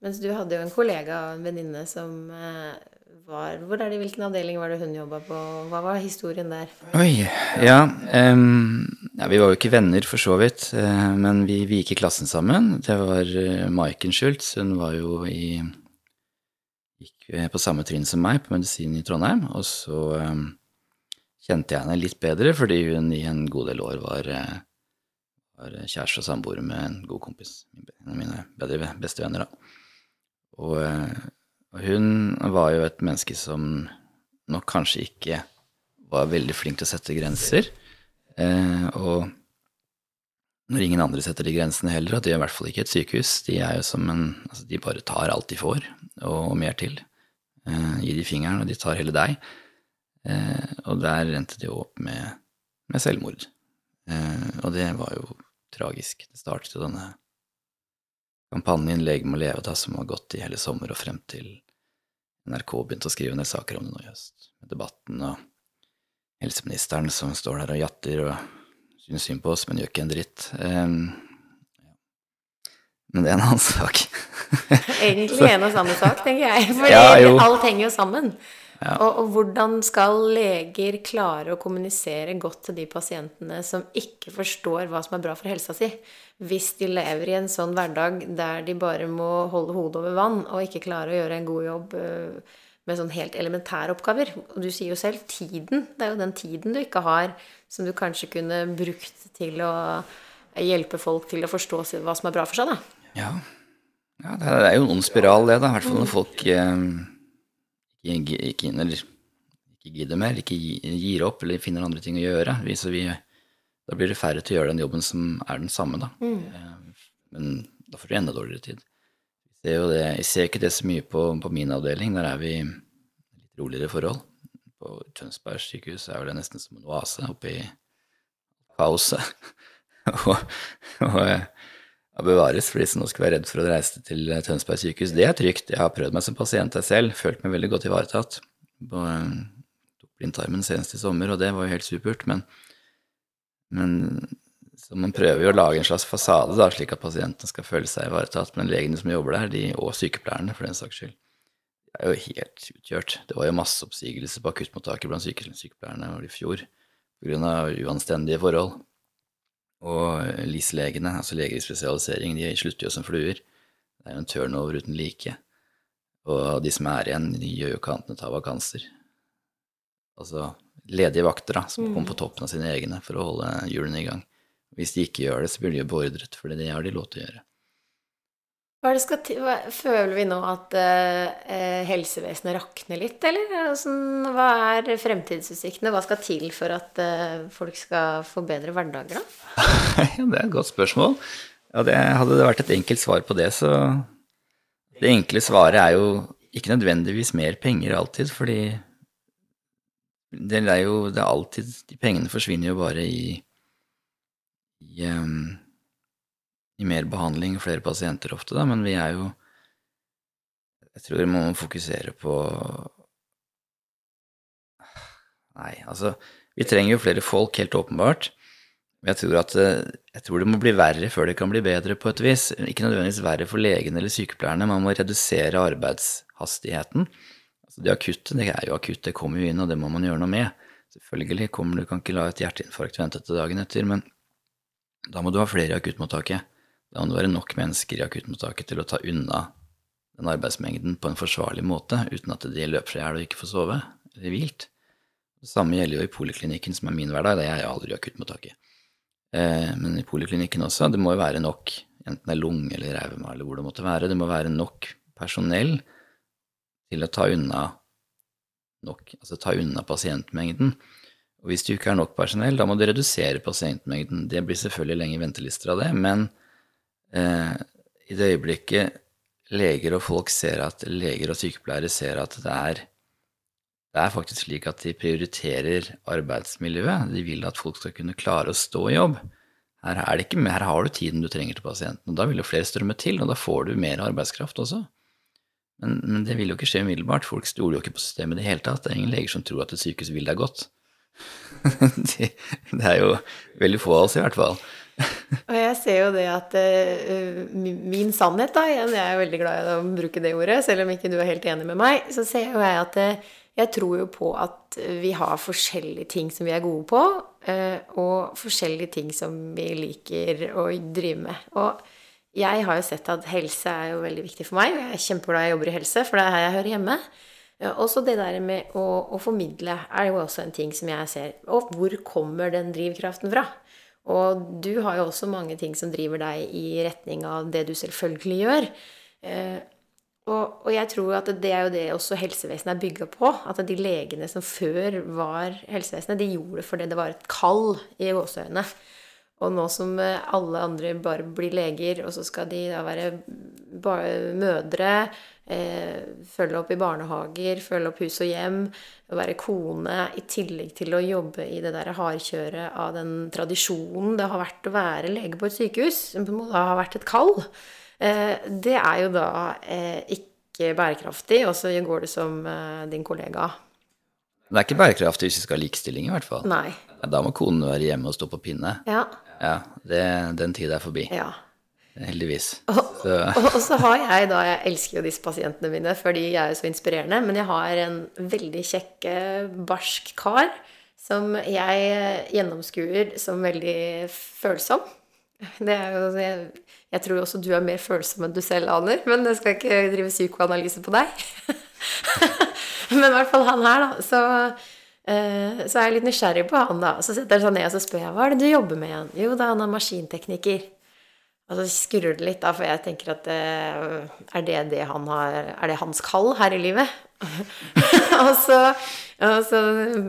Mens du hadde jo en kollega og en venninne som eh, var Hvor er det, Hvilken avdeling var det hun jobba på? Hva var historien der? Oi, ja, um, ja Vi var jo ikke venner, for så vidt, eh, men vi, vi gikk i klassen sammen. Det var uh, Maiken Schultz. Hun var jo i Gikk eh, på samme trinn som meg, på medisin i Trondheim. Og så em, kjente jeg henne litt bedre, fordi hun i en god del år var, eh, var kjæreste og samboer med en god kompis. En av mine bedre, beste venner, da. Og, eh, og hun var jo et menneske som nok kanskje ikke var veldig flink til å sette grenser. Eh, og når ingen andre setter de grensene heller, og det er i hvert fall ikke et sykehus, de er jo som en Altså, de bare tar alt de får, og mer til. Eh, gir de fingeren, og de tar hele deg. Eh, og der endte det jo opp med, med selvmord. Eh, og det var jo tragisk. Det startet jo denne kampanjen Lege må leve, da, som har gått i hele sommer og frem til NRK begynte å skrive ned saker om det nå i høst. Med debatten og helseministeren som står der og jatter og synes synd på oss, men gjør ikke en dritt. Um, men det er en annen sak. Egentlig en og samme sak, tenker jeg. For ja, alt henger jo sammen. Ja. Og, og, hvordan skal leger klare å kommunisere godt til de pasientene som ikke forstår hva som er bra for helsa si, hvis de lever i en sånn hverdag der de bare må holde hodet over vann og ikke klare å gjøre en god jobb øh, med sånn helt elementære oppgaver. Og du sier jo selv tiden. Det er jo den tiden du ikke har, som du kanskje kunne brukt til å hjelpe folk til å forstå hva som er bra for seg, da. Ja, ja det er jo en ond spiral, det, da. I hvert fall når folk eh, ikke, ikke, eller, ikke gidder mer, ikke gir opp eller finner andre ting å gjøre. Vi, vi, da blir det færre til å gjøre den jobben som er den samme, da. Mm. Eh, men da får du enda dårligere tid. Jeg ser, det, jeg ser ikke det så mye på, på, min avdeling. Der er vi i litt roligere forhold. På Tønsberg sykehus er det nesten som en oase oppe i kaoset. og, og ja, bevares for de som nå skulle være redd for å reise til Tønsberg sykehus. Det er trygt. Jeg har prøvd meg som pasient der selv, følt meg veldig godt ivaretatt. På, tok blindtarmen senest i sommer, og det var jo helt supert. Men, men så man prøver jo å lage en slags fasade, da, slik at pasientene skal føle seg ivaretatt. Men legene som jobber der, de, og sykepleierne for den saks skyld, de er jo helt utkjørt. Det var jo masse oppsigelser på akuttmottaket blant sykepleierne i fjor pga. uanstendige forhold. Og LIS-legene, altså leger i spesialisering, de slutter jo som fluer. Det er jo en turnover uten like. Og de som er igjen, de gjør jo å ta vakanser. Altså ledige vakter da, som mm. kommer på toppen av sine egne for å holde hjulene i gang. Hvis de ikke gjør det, så blir de jo beordret, for det har de lov til å gjøre. Hva det skal hva, føler vi nå at eh, helsevesenet rakner litt, eller? Altså, hva er fremtidsutsiktene? Hva skal til for at eh, folk skal få bedre hverdager, da? det er et godt spørsmål. Ja, det, hadde det vært et enkelt svar på det, så Det enkle svaret er jo ikke nødvendigvis mer penger alltid, fordi det er jo det er alltid De pengene forsvinner jo bare i i, um, i mer behandling, flere pasienter ofte, da, men vi er jo Jeg tror vi må fokusere på Nei, altså Vi trenger jo flere folk, helt åpenbart. Men jeg tror at jeg tror det må bli verre før det kan bli bedre, på et vis. Ikke nødvendigvis verre for legene eller sykepleierne. Man må redusere arbeidshastigheten. Altså det akutte, det er jo akutt, det kommer jo inn, og det må man gjøre noe med. Selvfølgelig kommer du kan ikke la et hjerteinfarkt vente til dagen etter, men da må du ha flere i akuttmottaket. Da må være nok mennesker i akuttmottaket til å ta unna den arbeidsmengden på en forsvarlig måte, uten at de løper seg i hjel og ikke får sove eller hvilt. Det samme gjelder jo i poliklinikken, som er min hverdag. Det er jeg aldri i akuttmottaket. Eh, men i poliklinikken også, det må jo være nok, enten det er lunge eller rauma eller hvor det måtte være, det må være nok personell til å ta unna nok, altså ta unna pasientmengden. Og hvis det ikke er nok personell, da må du redusere pasientmengden. Det blir selvfølgelig lenge ventelister av det, men eh, i det øyeblikket leger og folk ser at leger og sykepleiere ser at det er, det er faktisk slik at de prioriterer arbeidsmiljøet, de vil at folk skal kunne klare å stå i jobb. Her, ikke, her har du tiden du trenger til pasienten, og da vil jo flere strømme til, og da får du mer arbeidskraft også. Men, men det vil jo ikke skje umiddelbart. Folk stoler jo ikke på systemet i det hele tatt. Det er ingen leger som tror at et sykehus vil deg godt. det, er jo veldig få av oss, i hvert fall. Og jeg ser jo det at uh, min sannhet, da, igjen, jeg er veldig glad i å bruke det ordet, selv om ikke du er helt enig med meg, så ser jo jeg at uh, jeg tror jo på at vi har forskjellige ting som vi er gode på, og forskjellige ting som vi liker å drive med. Og jeg har jo sett at helse er jo veldig viktig for meg, og jeg er kjempeglad jeg jobber i helse, for det er her jeg hører hjemme. Ja, også det der med å, å, formidle er jo også en ting som jeg ser. Og hvor kommer den drivkraften fra? Og du har jo også mange ting som driver deg i retning av det du selvfølgelig gjør. Eh, og, og, jeg tror at det er jo det også helsevesenet er bygga på. At de legene som før var helsevesenet, de gjorde det fordi det var et kall i gåseøynene. Og nå som eh, alle andre bare blir leger, og så skal de da være mødre, følge opp i barnehager, følge opp hus og hjem, være kone, i tillegg til å jobbe i det der hardkjøret av den tradisjonen det har vært å være lege på et sykehus, som på en måte har vært et kall. Eh, det er jo da eh, ikke bærekraftig, og så går det som eh, din kollega. Det er ikke bærekraftig hvis vi skal ha likestilling, i hvert fall. Nei. Da må konen være hjemme og stå på pinne. Ja. Ja, det, den tida er forbi. ja. Heldigvis. Og, Så, og, så har jeg da Jeg elsker jo disse pasientene mine, fordi jeg er jo så inspirerende. Men jeg har en veldig kjekk, barsk kar som jeg gjennomskuer som veldig følsom. Det er jo, jeg, jeg tror også du er mer følsom enn du selv aner, men jeg skal ikke drive psykoanalyse på deg. men i hvert fall han her, da. Så, eh, så er jeg litt nysgjerrig på han, da. Så setter jeg seg ned og så spør jeg, hva er det du jobber med igjen? Jo, da han er maskintekniker. Og så skurrer det litt, da, for jeg tenker at eh, er det det han har Er det hans kall her i livet? og så, og så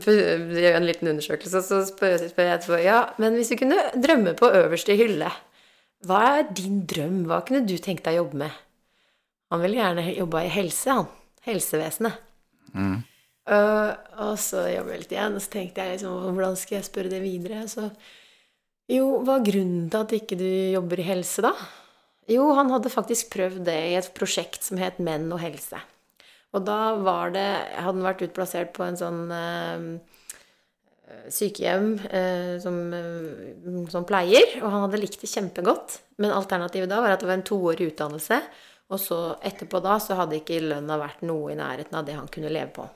gjør jeg en liten undersøkelse, og så spør, jeg etterpå Ja, men hvis du kunne drømme på øverste hylle, hva er din drøm? Hva kunne du tenkt deg å jobbe med? Han ville gjerne jobba i helse, han. Helsevesenet. Uh, og så jobber jeg litt igjen, og så tenkte jeg liksom Hvordan skal jeg spørre det videre? Så jo, hva er grunnen til at ikke du jobber i helse, da? Jo, han hadde faktisk prøvd det i et prosjekt som het Menn og helse. Og da var det Hadde han vært utplassert på en sånn øh, sykehjem øh, som, øh, som pleier, og han hadde likt det kjempegodt. Men alternativet da var at det var en toårig utdannelse, og så etterpå da så hadde ikke lønna vært noe i nærheten av det han kunne leve på.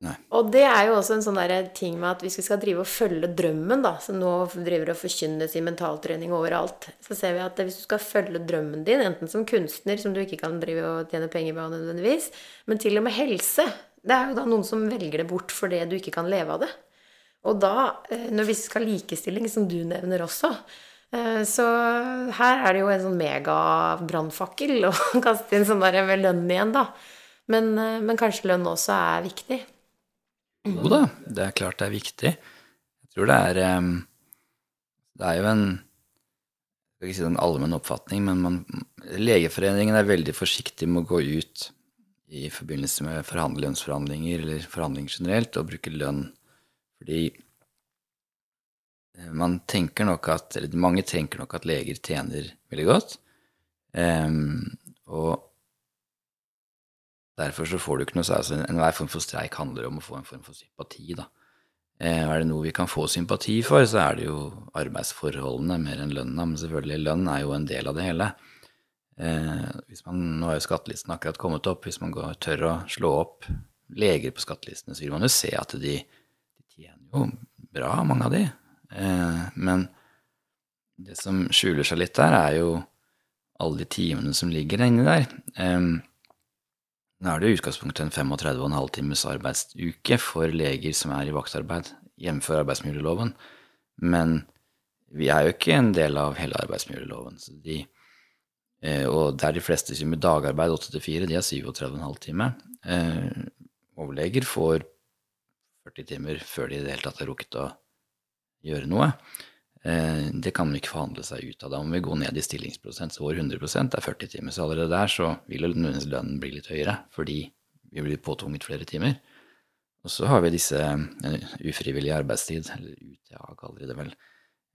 Nei. Og det er jo også en sånn ting med at hvis vi skal drive og følge drømmen, da, som nå driver og forkynnes i mentaltrening overalt, så ser vi at hvis du skal følge drømmen din, enten som kunstner, som du ikke kan drive og tjene penger på nødvendigvis, men til og med helse Det er jo da noen som velger det bort fordi du ikke kan leve av det. Og da, eh, når vi skal ha likestilling, som du nevner også, eh, så her er det jo en sånn megabrannfakkel å kaste inn sånn der med lønn igjen, da. Men, eh, men kanskje lønn også er viktig. Jo da, det er klart det er viktig. Jeg tror det er Det er jo en Jeg skal ikke si det en allmenn oppfatning, men man, Legeforeningen er veldig forsiktig med å gå ut i forbindelse med lønnsforhandlinger eller forhandlinger generelt og bruke lønn. Fordi eh, man tenker nok at Eller mange tenker nok at leger tjener veldig godt. Um, og Derfor så får du ikke noe altså Enhver form for streik handler om å få en form for sympati. da. Eh, er det noe vi kan få sympati for, så er det jo arbeidsforholdene mer enn lønna. Men selvfølgelig, lønn er jo en del av det hele. Eh, hvis man, nå har jo skattelisten akkurat kommet opp. Hvis man går, tør å slå opp leger på skattelistene, så vil man jo se at de, de tjener jo bra, mange av de. Eh, men det som skjuler seg litt der, er jo alle de timene som ligger inni der. Nå er det i utgangspunktet en 35,5 times arbeidsuke for leger som er i vaktarbeid, jf. arbeidsmiljøloven. Men vi er jo ikke en del av hele arbeidsmiljøloven. De, eh, og der de fleste som med dagarbeid 8 til 4, de har 37,5 timer. Overleger får 40 timer før de i det hele tatt har rukket å gjøre noe. Eh, det kan man ikke forhandle seg ut av. Da må vi gå ned i stillingsprosent, så vår 100% er 40 timer. Så allerede der så vil nødvendigvis lønnen bli litt høyere, fordi vi blir påtvunget flere timer. Og så har vi disse ufrivillige ufrivillig arbeidstid, eller UTA kaller de det vel.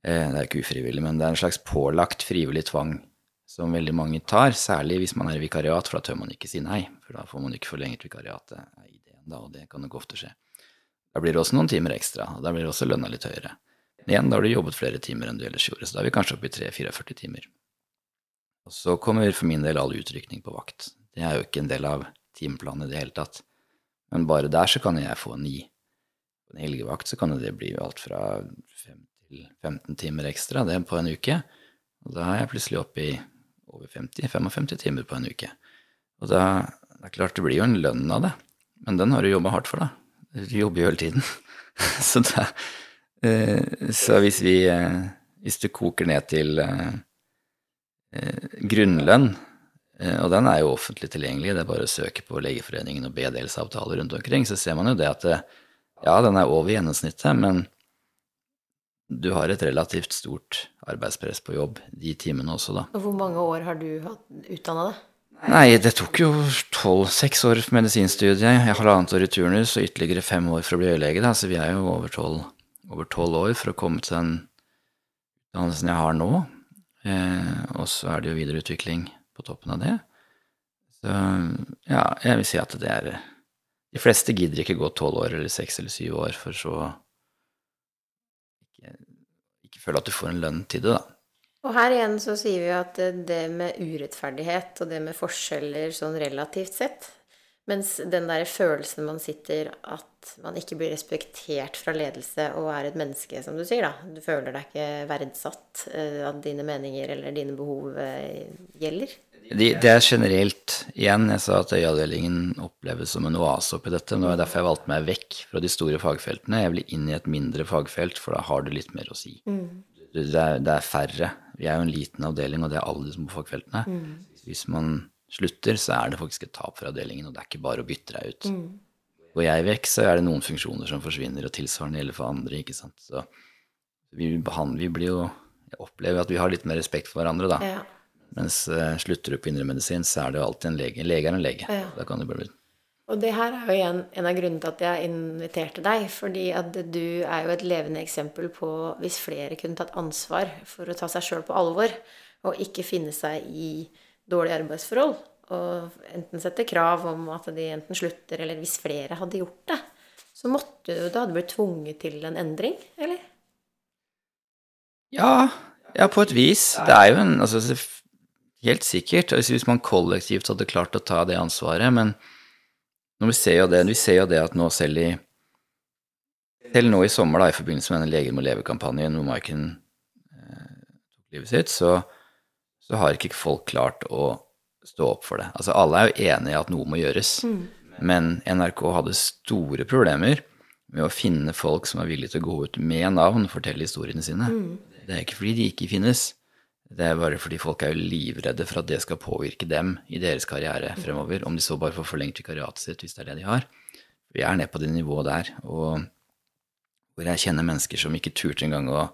Eh, det er ikke ufrivillig, men det er en slags pålagt frivillig tvang som veldig mange tar, særlig hvis man er i vikariat, for da tør man ikke si nei, for da får man ikke forlenget vikariatet, er ideen da, og det kan nok ofte skje. Da blir det også noen timer ekstra, og da blir også lønna litt høyere. Igjen, da har du jobbet flere timer enn du ellers gjorde, så da er vi kanskje oppe i 3-44 timer. Og så kommer for min del all utrykning på vakt. Det er jo ikke en del av timeplanen i det hele tatt. Men bare der så kan jeg få ni. På en helgevakt så kan det bli alt fra 5 til 15 timer ekstra det på en uke. Og da er jeg plutselig oppe i over 50-55 timer på en uke. Og da det er klart det blir jo en lønn av det, men den har du jobba hardt for, da. Du jobber jo hele tiden. så det, Så hvis vi eh, Hvis du koker ned til eh, eh, grunnlønn, eh, og den er jo offentlig tilgjengelig, det er bare å søke på Legeforeningen og B-delsavtaler rundt omkring, så ser man jo det at ja, den er over gjennomsnittet, men du har et relativt stort arbeidspress på jobb de timene også, da. Og hvor mange år har du utdanna deg? Nei, det tok jo tolv, seks år for medisinstudie, jeg halvannet år i turnus og ytterligere fem år for å bli øyelege, da, så vi er jo over tolv over tolv år for å komme til den utdannelsen jeg har nå. Eh, og så er det jo videreutvikling på toppen av det. Så ja, jeg vil si at det er De fleste gidder ikke gå tolv år eller seks eller syv år for så ikke, ikke føle at du får en lønn til det, da. Og her igjen så sier vi at det med urettferdighet og det med forskjeller sånn relativt sett Mens den der følelsen man sitter at man ikke blir respektert fra ledelse og er et menneske, som du sier, da. Du føler deg ikke verdsatt, eh, at dine meninger eller dine behov eh, gjelder. Det, det er generelt Igjen, jeg sa at øyeavdelingen oppleves som en oase oppi dette. Men det var derfor jeg valgte meg vekk fra de store fagfeltene. Jeg vil inn i et mindre fagfelt, for da har du litt mer å si. Mm. Det, er, det, er, færre. Vi er jo en liten avdeling, og det er alle de små fagfeltene. Mm. Hvis man slutter, så er det faktisk et tap for avdelingen, og det er ikke bare å bytte deg ut. Mm. Går jeg vekk, så er det noen funksjoner som forsvinner, og tilsvarende gjelder for andre, ikke sant. Så vi, behandler, vi blir jo Jeg opplever at vi har litt mer respekt for hverandre, da. Ja. Mens uh, slutter du på indremedisin, så er det jo alltid en lege. En lege er en lege. Ja. Da kan det bare bli Og det her er jo igjen en av grunnene til at jeg inviterte deg. Fordi at du er jo et levende eksempel på hvis flere kunne tatt ansvar for å ta seg sjøl på alvor, og ikke finne seg i dårlige arbeidsforhold, og enten sette krav om at de enten slutter, eller hvis flere hadde gjort det, så måtte du da hadde blitt tvunget til en endring, eller? Ja, ja, på et vis. Det er jo en altså, Helt sikkert. Altså, hvis man kollektivt hadde klart å ta det ansvaret, men vi ser det, vi ser jo det at nå selv i Selv nå i sommer, da, i forbindelse med denne Leger må leve-kampanjen hvor Maiken eh, tok livet sitt, så, så har ikke folk klart å stå opp for det. Altså, alle er jo enige i at noe må gjøres, men NRK hadde store problemer med å finne folk som er villige til å gå ut med navn og fortelle historiene sine. Det er ikke fordi de ikke finnes, det er bare fordi folk er jo livredde for at det skal påvirke dem i deres karriere fremover, om de så bare får forlengt vikariatet sitt, hvis det er det de har. Vi er nede på det nivået der, og hvor jeg kjenner mennesker som ikke turte engang å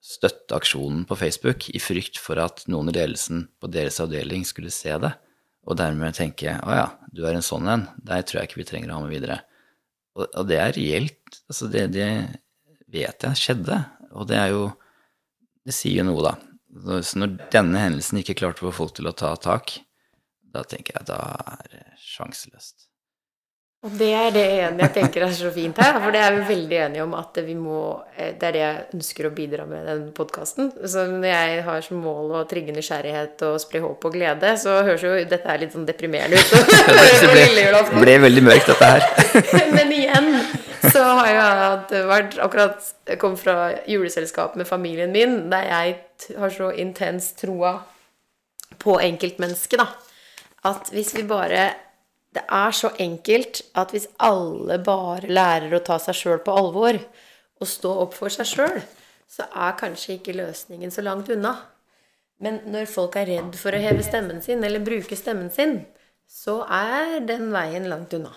støtte aksjonen på Facebook i frykt for at noen i ledelsen på deres avdeling skulle se det, og dermed tenke å ja, du er en sånn en, deg tror jeg ikke vi trenger å ha med videre. Og, og det er reelt, altså det, det vet jeg skjedde, og det er jo Det sier jo noe, da. Så når denne hendelsen ikke klarte å få folk til å ta tak, da tenker jeg da er det sjanseløst. Og det er det ene jeg tenker er så fint her, for det er vi veldig enige om at vi må eh, Det er det jeg ønsker å bidra med i den podkasten. Så når jeg har som mål å trigge nysgjerrighet og spre håp og glede, så høres jo dette her litt sånn deprimerende ut. Det ble, ble veldig mørkt, dette her. Men igjen så har jeg vært akkurat kommet fra juleselskap med familien min, der jeg har så intens troa på enkeltmennesket, da. At hvis vi bare det er så enkelt at hvis alle bare lærer å ta seg sjøl på alvor og stå opp for seg sjøl, så er kanskje ikke løsningen så langt unna. Men når folk er redd for å heve stemmen sin eller bruke stemmen sin, så er den veien langt unna.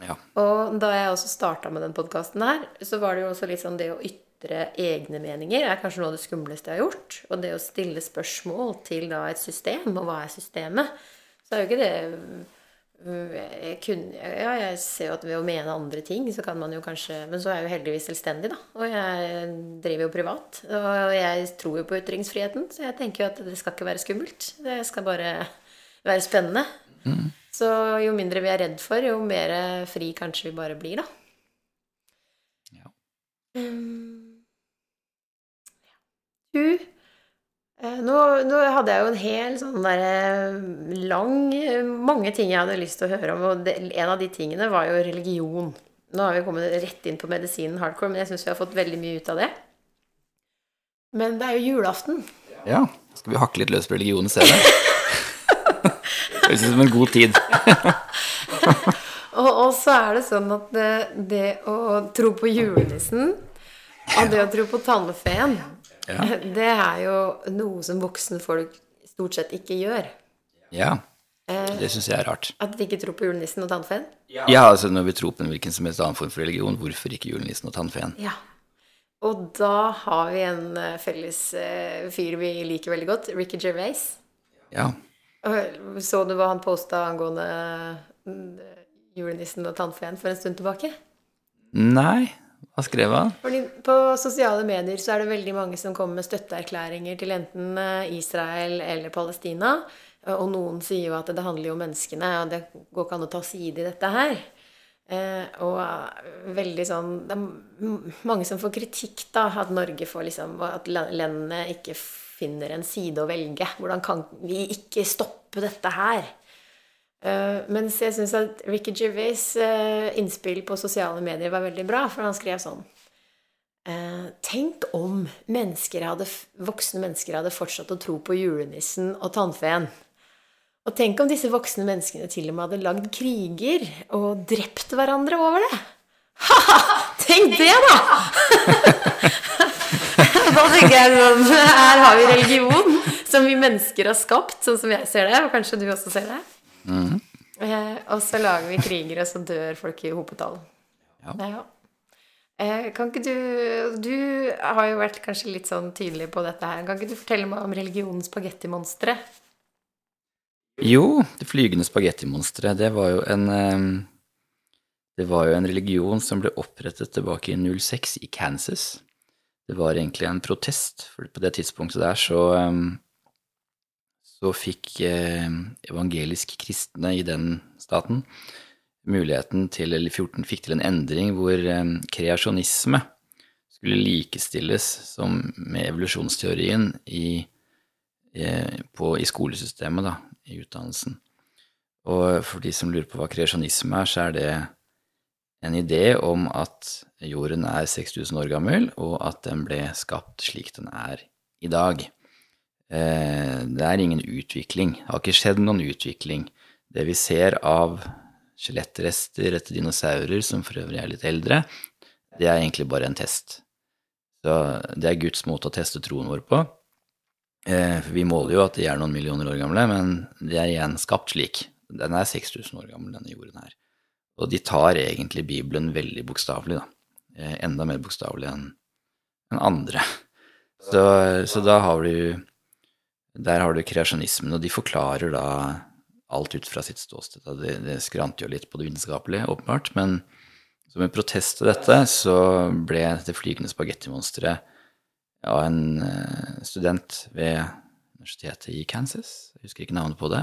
Ja. Og da jeg også starta med den podkasten her, så var det jo også litt sånn det å ytre egne meninger er kanskje noe av det skumleste jeg har gjort. Og det å stille spørsmål til da et system, og hva er systemet, så er jo ikke det jeg kunne, ja, jeg ser jo at ved å mene andre ting, så kan man jo kanskje Men så er jeg jo heldigvis selvstendig, da. Og jeg driver jo privat. Og jeg tror jo på ytringsfriheten, så jeg tenker jo at det skal ikke være skummelt. Det skal bare være spennende. Mm. Så jo mindre vi er redd for, jo mer fri kanskje vi bare blir, da. Ja. Um, du nå, nå, hadde jeg jo en hel sånn derre lang Mange ting jeg hadde lyst til å høre om, og det, en av de tingene var jo religion. Nå har vi kommet rett inn på medisinen hardcore, men jeg syns vi har fått veldig mye ut av det. Men det er jo julaften. Ja. Skal vi hakke litt løs på religionen senere? Høres ut som en god tid. og, og, så er det sånn at det, det å tro på julenissen og det å tro på tannfeen Ja. Det er jo noe som voksne folk stort sett ikke gjør. Ja. Det syns jeg er rart. At vi ikke tror på julenissen og tannfeen? Ja, altså når vi tror på en hvilken som helst annen form for religion, hvorfor ikke julenissen og tannfeen? Ja. Og da har vi en eh, felles uh, fyr vi liker veldig godt, Ricky Gervais. Ja. Så du hva han posta angående uh, julenissen og tannfeen for en stund tilbake? Nei, Hva skrev han? På sosiale medier så er det veldig mange som kommer med støtteerklæringer til enten eh, Israel eller Palestina. Og noen sier jo at det handler jo om menneskene, og det går ikke an å ta side i dette her. Eh, og veldig sånn Det er mange som får kritikk, da. At Norge får liksom At landene ikke finner en side å velge. Hvordan kan vi ikke stoppe dette her? Uh, mens jeg syns at Ricky Gervais' uh, innspill på sosiale medier var veldig bra, for han skrev sånn uh, Tenk om mennesker hadde, voksne mennesker hadde fortsatt å tro på julenissen og tannfeen. Og tenk om disse voksne menneskene til og med hadde lagd kriger og drept hverandre over det. Ha-ha! Tenk det, da! da tenker jeg sånn Her har vi religion som vi mennesker har skapt, sånn som jeg ser det, og kanskje du også ser det. Mm. Eh, og så lager vi kriger, og så dør folk i hopetall. Ja. ja. Eh, kan ikke du Du har jo vært kanskje litt sånn tydelig på dette her. Kan ikke du fortelle meg om religionens spagettimonstre? Jo, det flygende spagettimonsteret, det var jo en eh, Det var jo en religion som ble opprettet tilbake i 06 i Kansas. Det var egentlig en protest, for på det tidspunktet der så eh, så fikk eh, evangelisk kristne i den staten muligheten til, eller 14 fikk til en endring hvor eh, kreasjonisme skulle likestilles som med evolusjonsteorien i, eh, på, i skolesystemet, da, i utdannelsen. Og for de som lurer på hva kreasjonisme er, så er det en idé om at jorden er 6000 år gammel, og at den ble skapt slik den er i dag. Eh, det er ingen utvikling. Det har ikke skjedd noen utvikling. Det vi ser av skjelettrester etter dinosaurer, som for øvrig er litt eldre, det er egentlig bare en test. Så det er Guds måte å teste troen vår på. for vi måler jo at de er noen millioner år gamle, men de er igjen skapt slik. Den er 6000 år gammel, denne jorden her. Og de tar egentlig Bibelen veldig bokstavelig, da. Eh, enda mer bokstavelig enn andre. Så, så da har du der har du kreasjonismen, og de forklarer da alt ut fra sitt ståsted. Det, det skranter jo litt på det vitenskapelige, åpenbart, men som en protest til dette så ble det flygende spagettimonsteret av en eh, student ved universitetet i Kansas, jeg husker ikke navnet på det,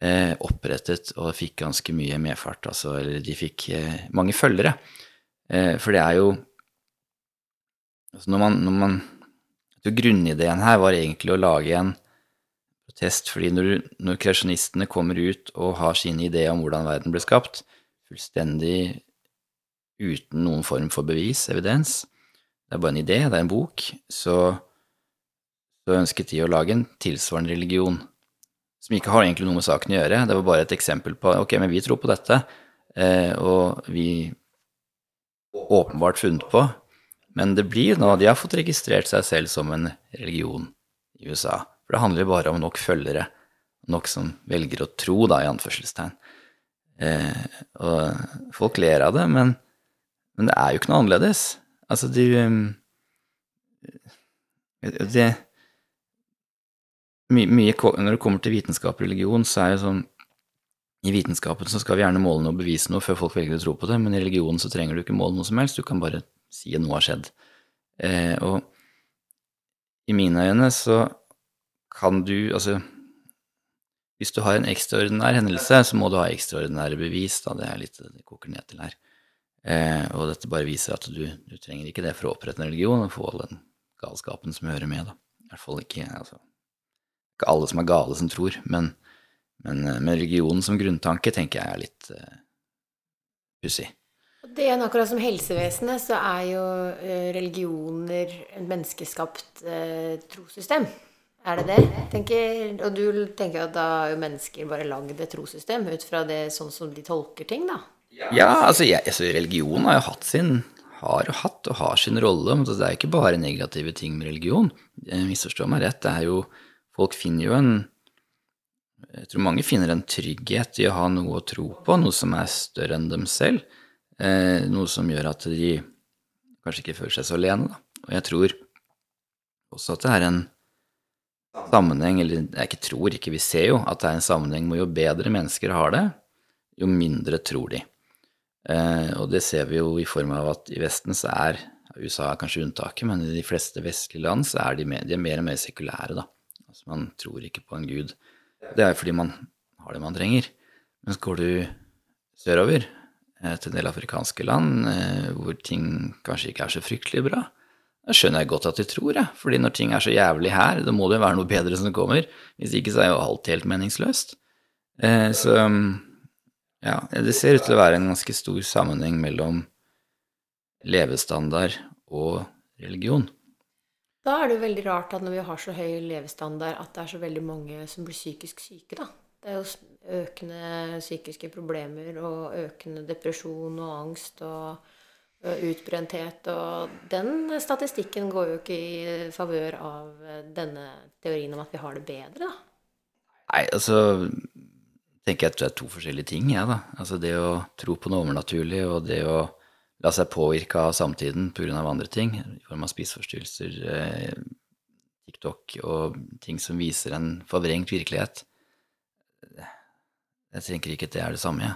eh, opprettet og fikk ganske mye medfart. Altså, eller de fikk eh, mange følgere. For det er jo altså når man, når man Grunnideen her var egentlig å lage en protest, fordi når, når kreasjonistene kommer ut og har sine ideer om hvordan verden ble skapt, fullstendig uten noen form for bevis, evidens, det er bare en idé, det er en bok, så, så ønsket de å lage en tilsvarende religion som ikke har egentlig noe med saken å gjøre. Det var bare et eksempel på ok, men vi tror på dette, eh, og vi åpenbart funnet på, men det blir nå De har fått registrert seg selv som en religion i USA. For det handler jo bare om nok følgere, nok som velger å tro, da, i anførselstegn. Eh, og folk ler av det, men, men, det er jo ikke noe annerledes. Altså, de det, mye, mye, Når det kommer til vitenskap og religion, så er det sånn I vitenskapen så skal vi gjerne måle noe og bevise noe før folk velger å tro på det, men i religionen så trenger du ikke måle noe som helst, du kan bare si at noe har skjedd. Eh, og i mine øyne så kan du Altså, hvis du har en ekstraordinær hendelse, så må du ha ekstraordinære bevis, da. Det er litt det koker ned til her. Eh, og dette bare viser at du, du, trenger ikke det for å opprette en religion og få all den galskapen som hører med, da. I hvert fall ikke altså, Ikke alle som er gale, som tror, men, men eh, med religionen som grunntanke tenker jeg er litt eh, pussig. Det er akkurat som helsevesenet, så er jo religioner et menneskeskapt eh, trossystem. Er det det? Tenker, og du tenker at da har jo mennesker bare lagd et trossystem ut fra det sånn som de tolker ting, da? Ja, altså, jeg, altså religion har jo hatt sin har jo hatt og har sin rolle. Men det er ikke bare negative ting med religion. Misforstå meg rett. det er jo, Folk finner jo en Jeg tror mange finner en trygghet i å ha noe å tro på, noe som er større enn dem selv. Eh, noe som gjør at de kanskje ikke føler seg så alene. Da. Og jeg tror også at det er en sammenheng, eller jeg ikke tror ikke, vi ser jo at det er en sammenheng med jo bedre mennesker har det, jo mindre tror de. Eh, og det ser vi jo i form av at i Vesten så er USA er kanskje unntaket, men i de fleste vestlige land så er de mer, de er mer og mer sekulære, da. Altså man tror ikke på en gud. Det er jo fordi man har det man trenger. Mens går du sørover, eh, til en del afrikanske land eh, hvor ting kanskje ikke er så fryktelig bra, da skjønner jeg godt at de tror, jeg. Fordi når ting er så jævlig her, da må det jo være noe bedre som kommer. Hvis ikke så er jo alt helt meningsløst. Eh, så ja, det ser ut til å være en ganske stor sammenheng mellom levestandard og religion. Da er det jo veldig rart at når vi har så høy levestandard, at det er så veldig mange som blir psykisk syke, da. Det er jo økende psykiske problemer og økende depresjon og angst og utbrenthet. Og den statistikken går jo ikke i favør av denne teorien om at vi har det bedre, da. Nei, altså tenker jeg at det er to forskjellige ting, jeg, ja, da. Altså det å tro på noe overnaturlig og det å la seg påvirke av samtiden pga. andre ting, i form av spiseforstyrrelser, eh, TikTok og ting som viser en forvrengt virkelighet. Jeg tenker ikke at det er det samme, jeg.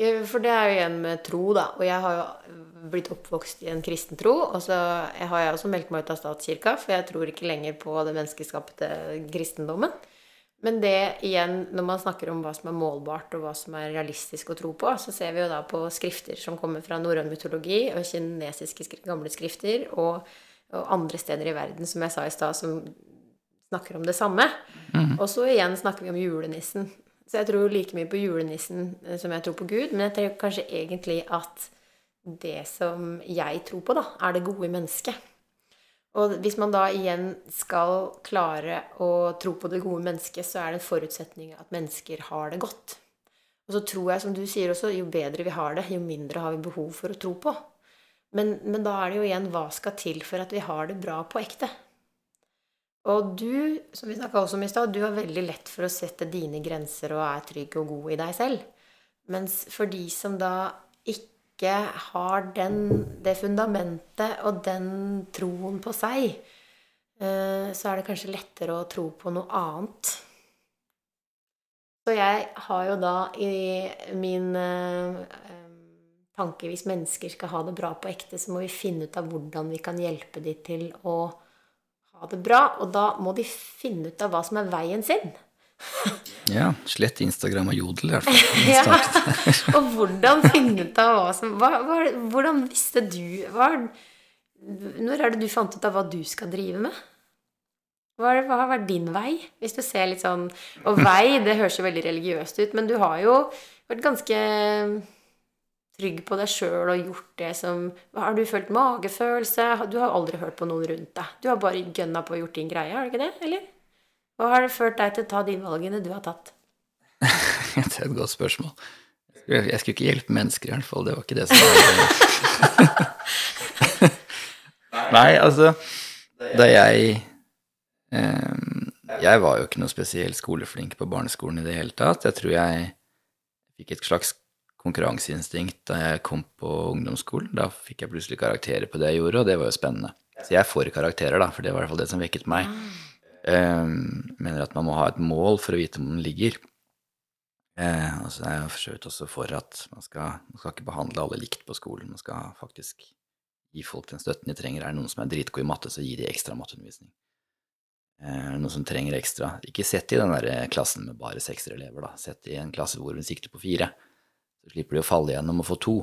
For det er jo igjen med tro, da. Og jeg har jo blitt oppvokst i en kristen tro. Og så har jeg også meldt meg ut av statskirka, for jeg tror ikke lenger på den menneskeskapte kristendommen. Men det igjen, når man snakker om hva som er målbart, og hva som er realistisk å tro på, så ser vi jo da på skrifter som kommer fra norrøn mytologi og kinesiske gamle skrifter, og, og, andre steder i verden, som jeg sa i stad, som snakker om det samme. Mm. Og så igjen snakker vi om julenissen. Så jeg tror like mye på julenissen eh, som jeg tror på Gud, men jeg tror kanskje egentlig at det som jeg tror på, da, er det gode i mennesket. Og hvis man da igjen skal klare å tro på det gode mennesket, så er det en forutsetning at mennesker har det godt. Og så tror jeg, som du sier også, jo bedre vi har det, jo mindre har vi behov for å tro på. Men, men da er det jo igjen hva skal til for at vi har det bra på ekte? Og du, som vi snakka også om i stad, du har veldig lett for å sette dine grenser og er trygg og god i deg selv. Mens for de som da ikke har den, det fundamentet og den troen på seg, eh, så er det kanskje lettere å tro på noe annet. Så jeg har jo da i min eh, tanke Hvis mennesker skal ha det bra på ekte, så må vi finne ut av hvordan vi kan hjelpe de til å ha det bra. Og da må de finne ut av hva som er veien sin. ja. Slett Instagram og Jodel, i hvert fall. ja. Og hvordan finne ut av hva som hva, hva, Hvordan visste du hva, Når er det du fant ut av hva du skal drive med? Hva, hva har vært din vei? Hvis du ser litt sånn Og vei, det høres jo veldig religiøst ut, men du har jo vært ganske trygg på deg sjøl og gjort det som Har du følt magefølelse? Du har aldri hørt på noen rundt deg. Du har bare gønna på og gjort din greie, har du ikke det? Eller? Hva har det ført deg til å ta de valgene du har tatt? det er et godt spørsmål. Jeg skulle ikke hjelpe mennesker, i hvert fall. Det var ikke det som var Nei, altså Da jeg eh, Jeg var jo ikke noe spesielt skoleflink på barneskolen i det hele tatt. Jeg tror jeg fikk et slags konkurranseinstinkt da jeg kom på ungdomsskolen. Da fikk jeg plutselig karakterer på det jeg gjorde, og det var jo spennende. Så jeg får karakterer, da, for det var i hvert fall det som vekket meg. Um, mener at man må ha et mål for å vite om den ligger. Uh, og så er jeg for så vidt også for at man skal, man skal ikke behandle alle likt på skolen. Man skal faktisk gi folk den støtten de trenger. Er det noen som er dritgode i matte, så gi de ekstra matteundervisning. Eh, er det noen som trenger ekstra Ikke sett i den der klassen med bare sekserelever, da. Sett i en klasse hvor vi sikter på fire. Så slipper de å falle gjennom og få to,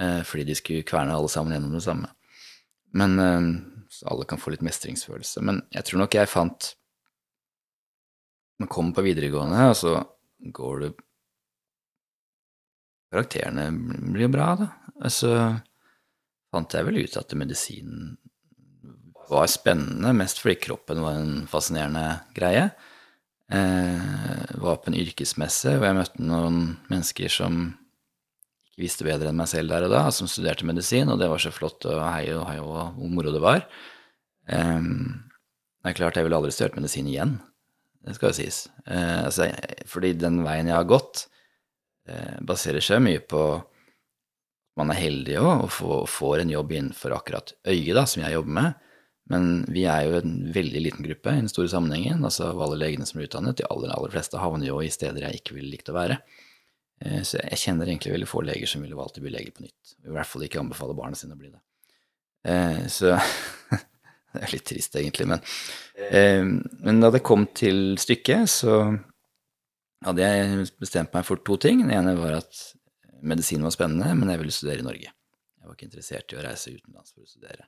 eh, fordi de skulle kverne alle sammen gjennom det samme. Men eh, Så alle kan få litt mestringsfølelse. Men jeg tror nok jeg fant Man kommer på videregående, og så går du Karakterene blir bra, da. Så fant jeg vel ut at medisinen var spennende, mest fordi kroppen var en fascinerende greie eh, var på en yrkesmesse hvor jeg møtte noen mennesker som ikke visste bedre enn meg selv der og da, som studerte medisin, og det var så flott og hei og hei og hvor moro det var. Eh, det er klart jeg ville aldri studert medisin igjen, det skal jo sies. Eh, altså, fordi den veien jeg har gått, eh, baserer seg mye på man er heldig også, og får en jobb innenfor akkurat øyet, da, som jeg jobber med. Men vi er jo en veldig liten gruppe i den store sammenhengen. altså alle legene som er utdannet, de aller, aller fleste havner jo i steder jeg ikke ville likt å være. Eh, så jeg kjenner egentlig veldig få leger som ville valgt å bli lege på nytt. I hvert fall ikke anbefale barna sine å bli det. Eh, så det er litt trist, egentlig. Men, eh, men da det kom til stykket, så hadde jeg bestemt meg for to ting. Det ene var at medisin var spennende, men jeg ville studere i Norge. Jeg var ikke interessert i å reise utenlands for å studere.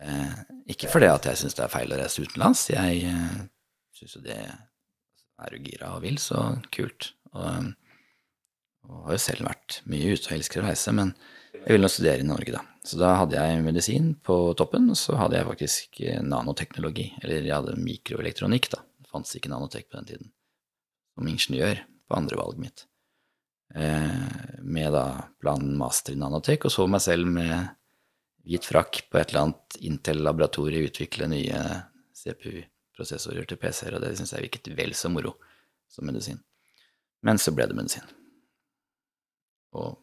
Eh, ikke fordi at jeg syns det er feil å reise utenlands. Jeg eh, syns jo det er du gira og vil, så kult. Og, og har jo selv vært mye ute og elsker å reise, men jeg ville nå studere i Norge, da. Så da hadde jeg medisin på toppen, og så hadde jeg faktisk nanoteknologi. Eller jeg hadde mikroelektronikk, da. Det fantes ikke nanotek på den tiden. Som ingeniør på andre valget mitt. Eh, med da planen master i nanotek, og så meg selv med hvit frakk på et eller annet Intel-laboratorium utvikle nye CPU-prosessorer til PC-er, og det syns jeg virket vel så moro som medisin. Men så ble det medisin. Og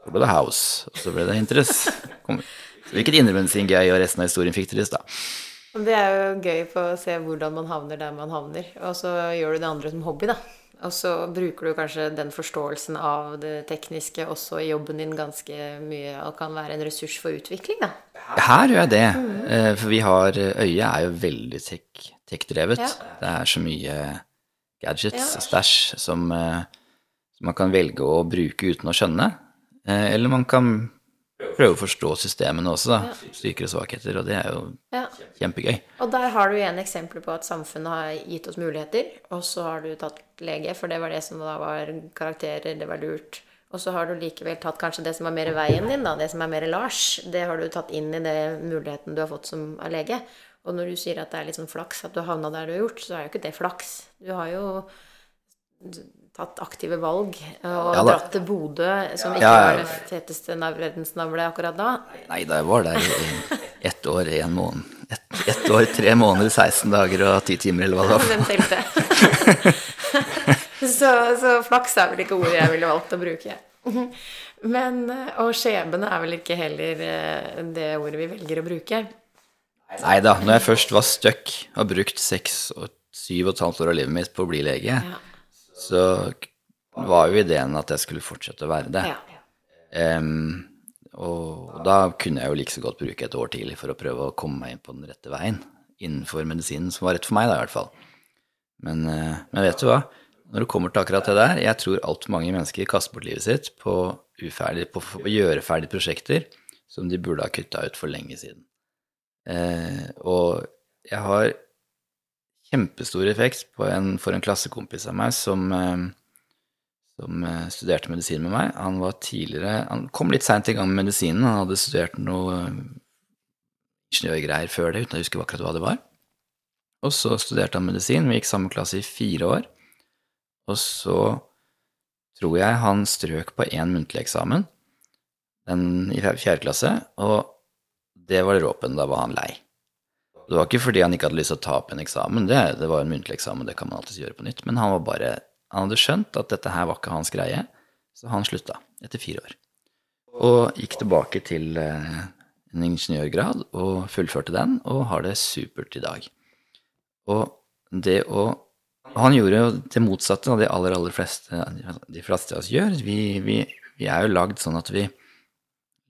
så ble det House, og så ble det Interest. Så virket indremedisin gøy, og resten av historien fikk i stad. Det er jo gøy på å se hvordan man havner der man havner, og så gjør du det andre som hobby, da. Og så bruker du kanskje den forståelsen av det tekniske også i jobben din ganske mye, og kan være en ressurs for utvikling, da. Her gjør jeg det. Mm. For vi har Øyet er jo veldig tech-drevet. Tech ja. Det er så mye gadgets og stæsj som, eh, som man kan velge å bruke uten å skjønne. Eh, eller man kan prøve å forstå systemene også, da. Ja. Styrker og svakheter, og det er jo ja. kjempegøy. Og der har du igjen eksempler på at samfunnet har gitt oss muligheter, og så har du tatt lege, for det var det som da var karakterer, det var lurt. Og så har du likevel tatt kanskje det som er mer veien din, da, det som er mer Lars, det har du tatt inn i det muligheten du har fått som av lege. Og når du sier at det er litt sånn flaks at du har havna der du har gjort, så er jo ikke det flaks. Du har jo tatt aktive valg og ja, dratt til Bodø, som ikke ja, var det feteste verdensnavlet akkurat da? Nei da, jeg var der ett år, én måned. Ett, et år, tre måneder, 16 dager og 10 timer, eller hva det var. Så, så flaks er vel ikke ordet jeg ville valgt å bruke. Men, og skjebne er vel ikke heller eh, det ordet vi velger å bruke. Nei da, når jeg først var stuck og brukt seks og syv og et halvt år av livet mitt på å bli lege, ja så var jo ideen at jeg skulle fortsette å være det. Ja. Um, og da kunne jeg jo like så godt bruke et år til for å prøve å komme meg inn på den rette veien innenfor medisinen, som var rett for meg, da, i hvert fall. Men, uh, men vet du hva? Når det kommer til akkurat det der, jeg tror altfor mange mennesker kaster bort livet sitt på, uferdig, på å gjøre ferdig prosjekter som de burde ha kutta ut for lenge siden. Uh, og jeg har kjempestor effekt en, for en klassekompis av meg som, eh, som, eh, studerte medisin med meg. Han var tidligere Han kom litt seint i gang med medisinen. Han hadde studert noe eh, ingeniørgreier før det, uten å huske akkurat hva det var. Og så studerte han medisin. Vi gikk samme klasse i fire år. Og så tror jeg han strøk på én muntlig eksamen den i fjerde klasse, og det var dråpen. Da var han lei. Det var ikke fordi han ikke hadde lyst til å ta opp en eksamen, det, det var en muntlig eksamen, det kan man alltid gjøre på nytt, men han var bare Han hadde skjønt at dette her var ikke hans greie, så han slutta etter fire år. Og gikk tilbake til eh, en ingeniørgrad og fullførte den, og har det supert i dag. Og det å Han gjorde jo det motsatte av det aller, aller fleste de fleste av oss gjør. Vi, vi, vi er jo lagd sånn at vi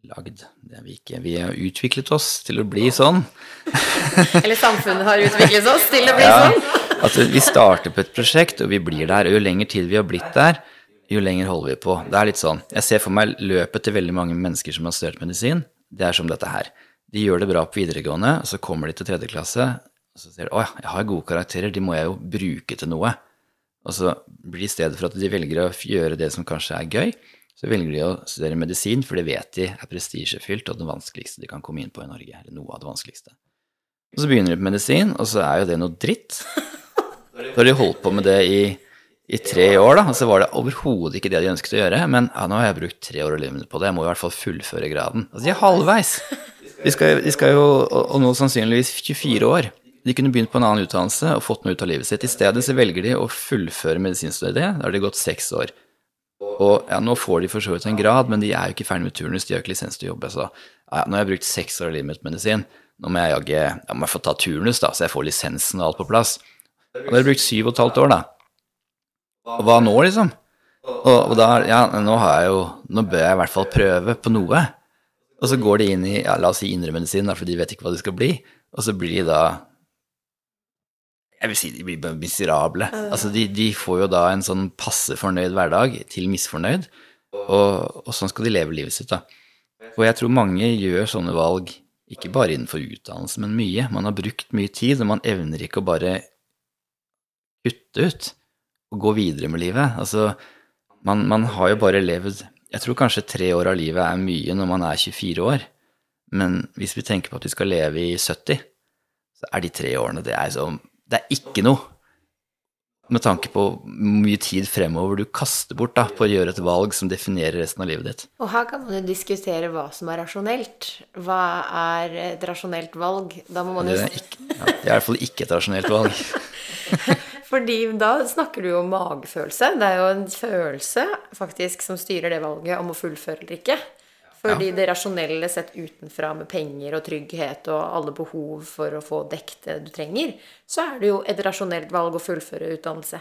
lagd. Det er vi ikke. Vi har utviklet oss til å bli sånn. Eller samfunnet har utviklet oss til å bli ja, sånn. altså, vi starter på et prosjekt, og vi blir der. Og jo lenger tid vi har blitt der, jo lenger holder vi på. Det er litt sånn. Jeg ser for meg løpet til veldig mange mennesker som har studert medisin. Det er som dette her. De gjør det bra på videregående, og så kommer de til tredje klasse, og så sier de å ja, jeg har gode karakterer, de må jeg jo bruke til noe. Og så blir det i stedet for at de velger å gjøre det som kanskje er gøy, så velger de å studere medisin, for det vet de er prestisjefylt og det vanskeligste de kan komme inn på i Norge. Eller noe av det vanskeligste. Og så begynner de på medisin, og så er jo det noe dritt. Da har de holdt på med det i, i tre år, da, og så var det overhodet ikke det de ønsket å gjøre. Men ja, nå har jeg brukt tre år av livet mitt på det, jeg må i hvert fall fullføre graden. Altså, de er halvveis. De skal, de skal jo, og nå sannsynligvis 24 år. De kunne begynt på en annen utdannelse og fått noe ut av livet sitt. I stedet så velger de å fullføre medisinstudiet. Da har de gått seks år. Og ja, nå får de for så vidt en grad, men de er jo ikke ferdig med turnus, de har ikke lisens til å jobbe. Så ja, nå har jeg brukt seks år av livet mitt på medisin, nå må jeg jaggu Jeg må få ta turnus, da, så jeg får lisensen og alt på plass. Og da har brukt syv og et halvt år, da. Og hva nå, liksom? Og, og da Ja, nå har jeg jo Nå bør jeg i hvert fall prøve på noe. Og så går de inn i ja, la oss si indremedisin, for de vet ikke hva det skal bli. Og så blir de da Jeg vil si de blir miserable. Altså, de, de får jo da en sånn passe fornøyd hverdag til misfornøyd, og, og sånn skal de leve livet sitt, da. Og jeg tror mange gjør sånne valg, ikke bare innenfor utdannelse, men mye. Man har brukt mye tid, og man evner ikke å bare kutte ut og gå videre med livet. Altså, man, man har jo bare levd Jeg tror kanskje tre år av livet er mye når man er 24 år, men hvis vi tenker på at vi skal leve i 70, så er de tre årene Det er, så, det er ikke noe med tanke på mye tid fremover du kaster bort da, på å gjøre et valg som definerer resten av livet ditt. Og her kan man jo diskutere hva som er rasjonelt. Hva er et rasjonelt valg? Da må man jo ikke, ja, det er i hvert fall ikke et rasjonelt valg. Fordi da snakker du jo om magefølelse. Det er jo en følelse faktisk som styrer det valget om å fullføre eller ikke. Fordi det rasjonelle sett utenfra med penger og trygghet og alle behov for å få dekket det du trenger, så er det jo et rasjonelt valg å fullføre utdannelse.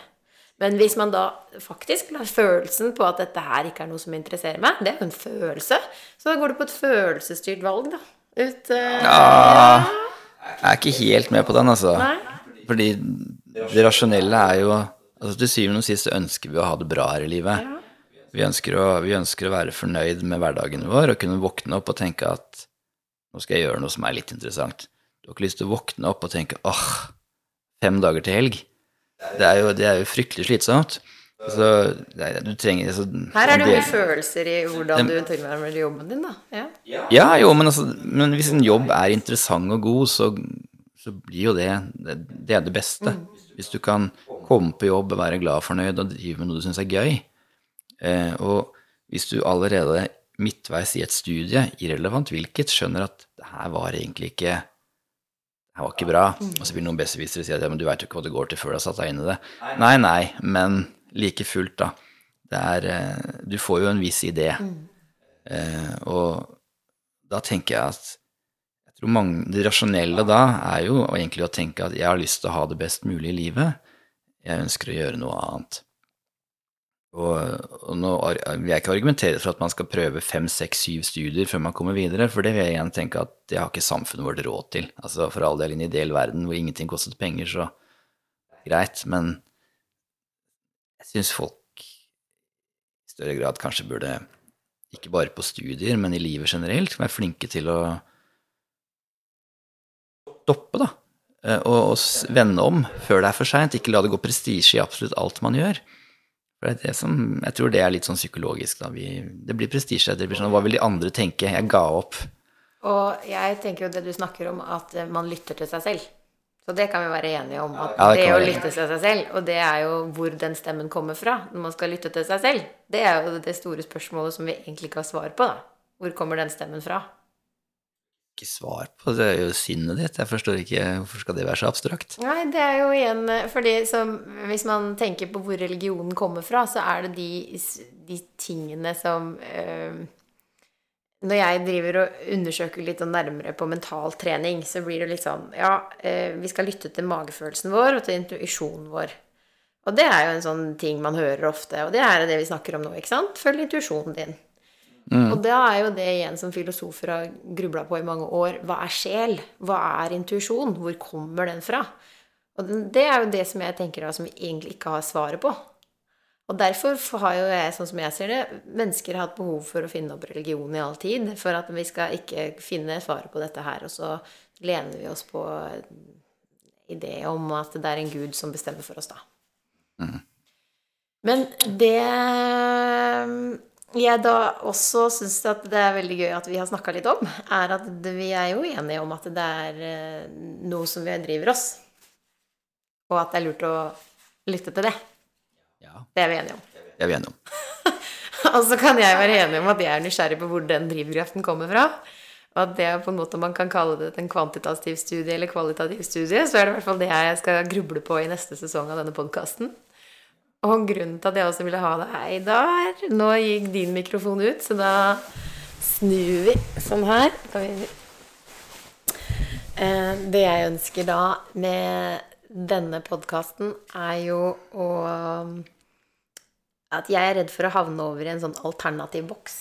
Men hvis man da faktisk lar følelsen på at dette her ikke er noe som interesserer meg, det er jo en følelse, så da går du på et følelsesstyrt valg, da. Ut, uh, Ja, jeg er ikke helt med på den, altså. Nei. Fordi det rasjonelle er jo altså Til syvende og sist ønsker vi å ha det bra her i livet. Vi, ønsker å, vi ønsker å være fornøyd med hverdagen vår og kunne våkne opp og tenke at nå skal jeg gjøre noe som er litt interessant. Du har ikke lyst til å våkne opp og tenke åh, fem dager til helg. Det er jo, det er jo fryktelig slitsomt. Så er, du trenger så, Her er det jo mye følelser i hvordan du tilnærmer jobben din, da. Ja. Ja, jo, men, altså, men hvis en jobb er interessant og god, så, så blir jo det, det Det er det beste. Hvis du kan komme på jobb og være glad og fornøyd og drive med noe du syns er gøy. Eh, og hvis du allerede midtveis i et studie, irrelevant hvilket, skjønner at det her var egentlig ikke det her var ikke bra, og så vil noen besserwissere si at ja, men du veit jo ikke hva det går til før du har satt deg inn i det. Nei, nei, men like fullt, da. Det er eh, Du får jo en viss idé. Mm. og da tenker jeg at jeg tror mange, Det rasjonelle da er jo egentlig å tenke at jeg har lyst til å ha det best mulig i livet. Jeg ønsker å gjøre noe annet. Og, og nå vil jeg ikke argumentere for at man skal prøve fem, seks, syv studier før man kommer videre, for det vil jeg igjen tenke at det har ikke samfunnet vårt råd til. Altså For all del i en ideell verden hvor ingenting kostet penger, så greit, men jeg syns folk i større grad kanskje burde, ikke bare på studier, men i livet generelt, være flinke til å stoppe, da. Eh, Og, og vende om før det er for seint. Ikke la det gå prestisje i absolutt alt man gjør. For det er det som, Jeg tror det er litt sånn psykologisk. da. Vi, det blir prestisje. Det blir sånn Hva vil de andre tenke? Jeg ga opp. Og jeg tenker jo det du snakker om, at man lytter til seg selv. Så det kan vi være enige om. At Ja, det det, å lytte til seg selv, og det er jo hvor den stemmen kommer fra når man skal lytte til seg selv, det er jo det store spørsmålet som vi egentlig ikke har svar på. da. Hvor kommer den stemmen fra? Ikke svar på det. er jo sinnet ditt. Jeg forstår ikke Hvorfor skal det være så abstrakt? Nei, det er jo igjen fordi Hvis man tenker på hvor religionen kommer fra, så er det de, de tingene som øh, Når jeg driver og undersøker litt nærmere på mental trening, så blir det litt sånn Ja, øh, vi skal lytte til magefølelsen vår og til intuisjonen vår. Og det er jo en sånn ting man hører ofte, og det er det vi snakker om nå, ikke sant? Følg intuisjonen din. Og da er jo det igjen som filosofer har grubla på i mange år. Hva er sjel? Hva er intuisjon? Hvor kommer den fra? Og det er jo det som jeg tenker da, som vi egentlig ikke har svaret på. Og derfor har jo jeg, sånn som jeg ser det, mennesker hatt behov for å finne opp religion i all tid. For at vi skal ikke finne svaret på dette her. Og så lener vi oss på idé om at det er en gud som bestemmer for oss, da. Men det jeg da også syns at det er veldig gøy at vi har snakka litt om, er at vi er jo enige om at det er eh, noe som vi driver oss. Og at det er lurt å lytte til det. Ja, Det er vi enige om. det er vi enige om. Og så kan jeg være enig om at jeg er nysgjerrig på hvor den drivkraften kommer fra. Og at det er på en måte man kan kalle det en kvantitativ studie eller kvalitativ studie, så er det i hvert fall det jeg skal gruble på i neste sesong av denne podkasten. Og grunnen til at jeg også ville ha deg der Nå gikk din mikrofon ut, så da snur vi sånn her. Eh, Det jeg ønsker da med denne podkasten, er jo å at jeg er redd for å havne over i en sånn alternativ boks.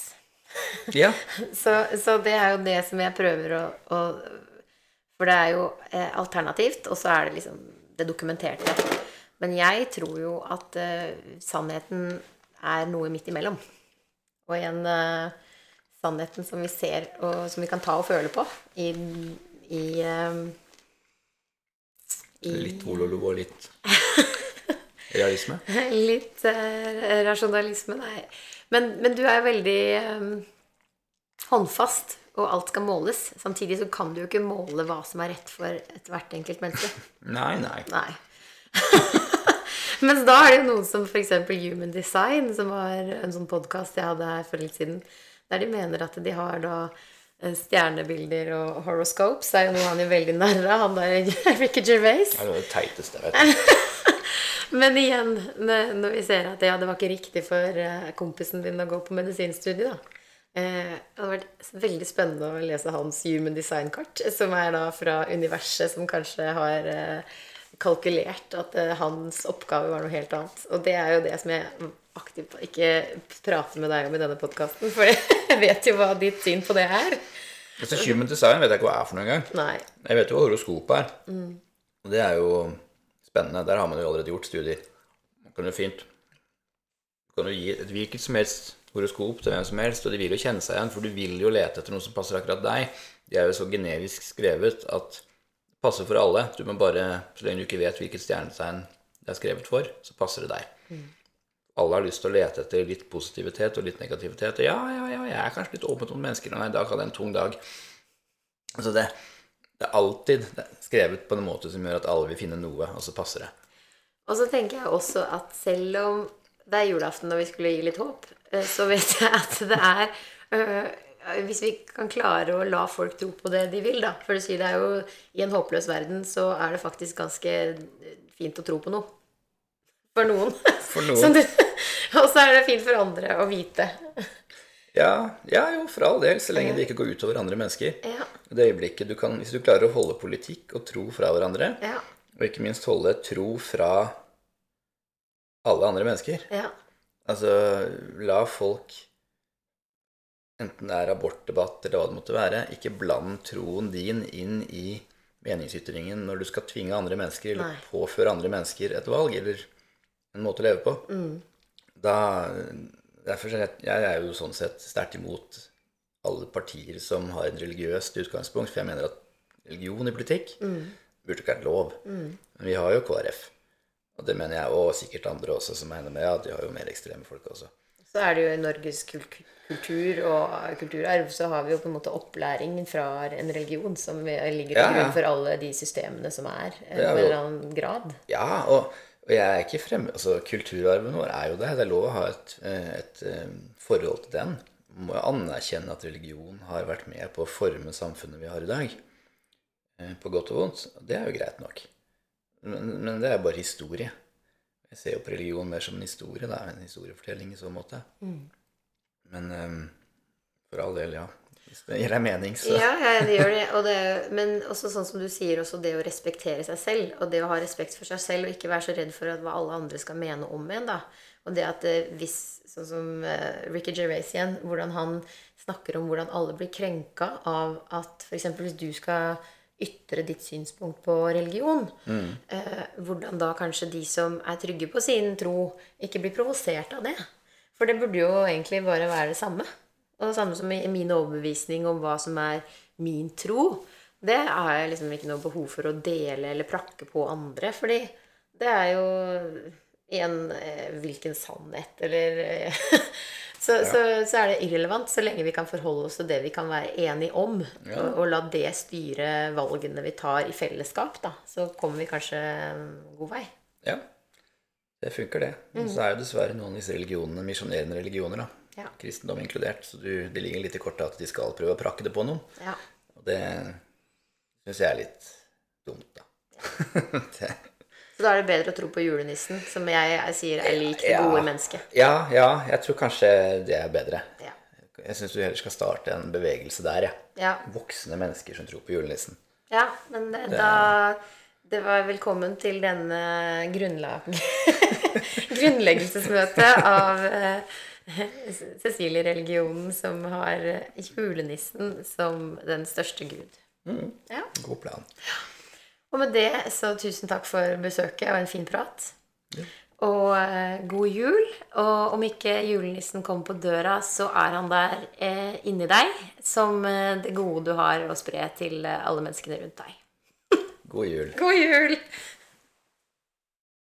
Ja. Så, så det er jo det som jeg prøver å, å For det er jo eh, alternativt, og så er det liksom det dokumenterte. Men jeg tror jo at uh, sannheten er noe midt imellom. Og igjen uh, sannheten som vi ser, og som vi kan ta og føle på i, i, uh, i Litt vololo og litt realisme. Litt uh, rasjonalisme, nei. Men, men du er jo veldig um, håndfast, og alt skal måles. Samtidig så kan du jo ikke måle hva som er rett for ethvert enkelt menneske. Nei, nei. Nei. Mens da er det jo noen som f.eks. Human Design, som var en sånn podkast jeg hadde her for litt siden, der de mener at de har da eh, stjernebilder og horoscopes. Det er jo noe han er veldig narr av, han der Ricky Gervais. Det er noe av det teiteste jeg vet. Men igjen, når vi ser at ja, det var ikke riktig for eh, kompisen din å gå på medisinstudiet, da. Eh, Det hadde vært veldig spennende å lese hans human design-kart, som er da fra universet, som kanskje har kalkulert at eh, hans oppgave var noe helt annet. Og det er jo det som jeg aktivt ikke prater med deg om i denne podkasten, for jeg vet jo hva ditt syn på det er. Altså, human design vet jeg ikke hva er for noe engang. Jeg vet jo hva horoskop er. Og det er jo spennende. Der har man jo allerede gjort studier. Man kan jo fint Du kan jo gi et hvilket som helst horoskop til hvem som helst, og de vil jo kjenne seg igjen, for du vil jo lete etter noe som passer akkurat deg. De er jo så generisk skrevet at det passer for alle. Du må bare, Så lenge du ikke vet hvilket stjernetegn det er skrevet for, så passer det deg. Alle har lyst til å lete etter litt positivitet og litt negativitet. Og ja, ja, ja, jeg er kanskje litt åpen mot mennesker. Nei, i dag hadde jeg en tung dag. Altså det, det er alltid det skrevet på en måte som gjør at alle vil finne noe, og så passer det. Og så tenker jeg også at selv om det er julaften og vi skulle gi litt håp, eh, så vet jeg at det er øh, Hvis vi kan klare å la folk tro på det de vil, da. For det er jo I en håpløs verden så er det faktisk ganske fint å tro på noe. For noen. For noen. Du, og så er det fint for andre å vite. Ja, ja, jo, for all del, så lenge det ikke går utover andre mennesker. Ja. Det øyeblikket du kan, Hvis du klarer å holde politikk og tro fra hverandre, Ja. og ikke minst holde tro fra alle andre mennesker Ja. Altså, la folk, enten det er abortdebatt eller hva det måtte være, ikke bland troen din inn i meningsytringen når du skal tvinge andre mennesker, eller Nei. påføre andre mennesker et valg, eller en måte å leve på. Da, derfor er jeg, jeg er jo sånn sett sterkt imot alle partier som har et religiøst utgangspunkt, for jeg mener at religion i politikk burde ikke vært lov. Men vi har jo KrF. Og det mener jeg, og sikkert andre også som mener med, ja, de har jo mer ekstreme folk også. Så er det jo i Norges kultur og kulturarv så har vi jo på en måte opplæring fra en religion som ligger til Ja, grunn for alle de systemene som er, i på en eller annen grad. Ja, og, og jeg er ikke fremme Altså, kulturarven vår er jo det. Det er lov å ha et, eh, et eh, forhold til den. Man må anerkjenne at religion har vært med på å forme samfunnet vi har i dag. Eh, På godt og vondt. Det er jo greit nok. Men, men det er bare historie. Jeg ser jo på religion mer som en historie. Det er en historiefortelling i så måte. Men um, for all del, ja. Hvis det gir deg mening, så Ja, ja, det gjør det. Og det men også sånn som du sier, også det å respektere seg selv. Og det å ha respekt for seg selv, og ikke være så redd for at hva alle andre skal mene om en. da. Og det at eh, hvis, sånn som eh, Ricky Gervais igjen, hvordan han snakker om hvordan alle blir krenka av at f.eks. hvis du skal ytre ditt synspunkt på religion, eh, hvordan da kanskje de som er trygge på sin tro, ikke blir provosert av det. For det burde jo egentlig bare være det samme. Og det samme som i min overbevisning om hva som er min tro. Det har jeg liksom ikke noe behov for å dele eller prakke på andre. Fordi det er jo en eh, hvilken sannhet eller så, så, så er det irrelevant så lenge vi kan forholde oss til det vi kan være enige om. Og, og la det styre valgene vi tar i fellesskap. Da. Så kommer vi kanskje god vei. Ja, det funker det. Men så er jo dessverre noen av disse religionene misjonerende religioner, da. Ja. Kristendom inkludert. Så du, det ligger litt i kortet at de skal prøve å prakke det på noen. Ja. Og det syns jeg er litt dumt, da. det, Så da er det bedre å tro på julenissen, som jeg, jeg sier er lik det Ja. gode mennesket. ja, ja, jeg tror kanskje det er bedre. Ja. Jeg syns du heller skal starte en bevegelse der, jeg. Ja. Voksne mennesker som tror på julenissen. Ja, men det, da Det var velkommen til denne grunnlag... grunnleggelsesmøtet av eh, Cecilie-religionen, som har julenissen som den største gud. Ja. God plan. Og med det så tusen takk for besøket og en fin prat. Og eh, god jul. Og om ikke julenissen kommer på døra, så er han der eh, inni deg som eh, det gode du har å spre til eh, alle menneskene rundt deg. God jul. God jul!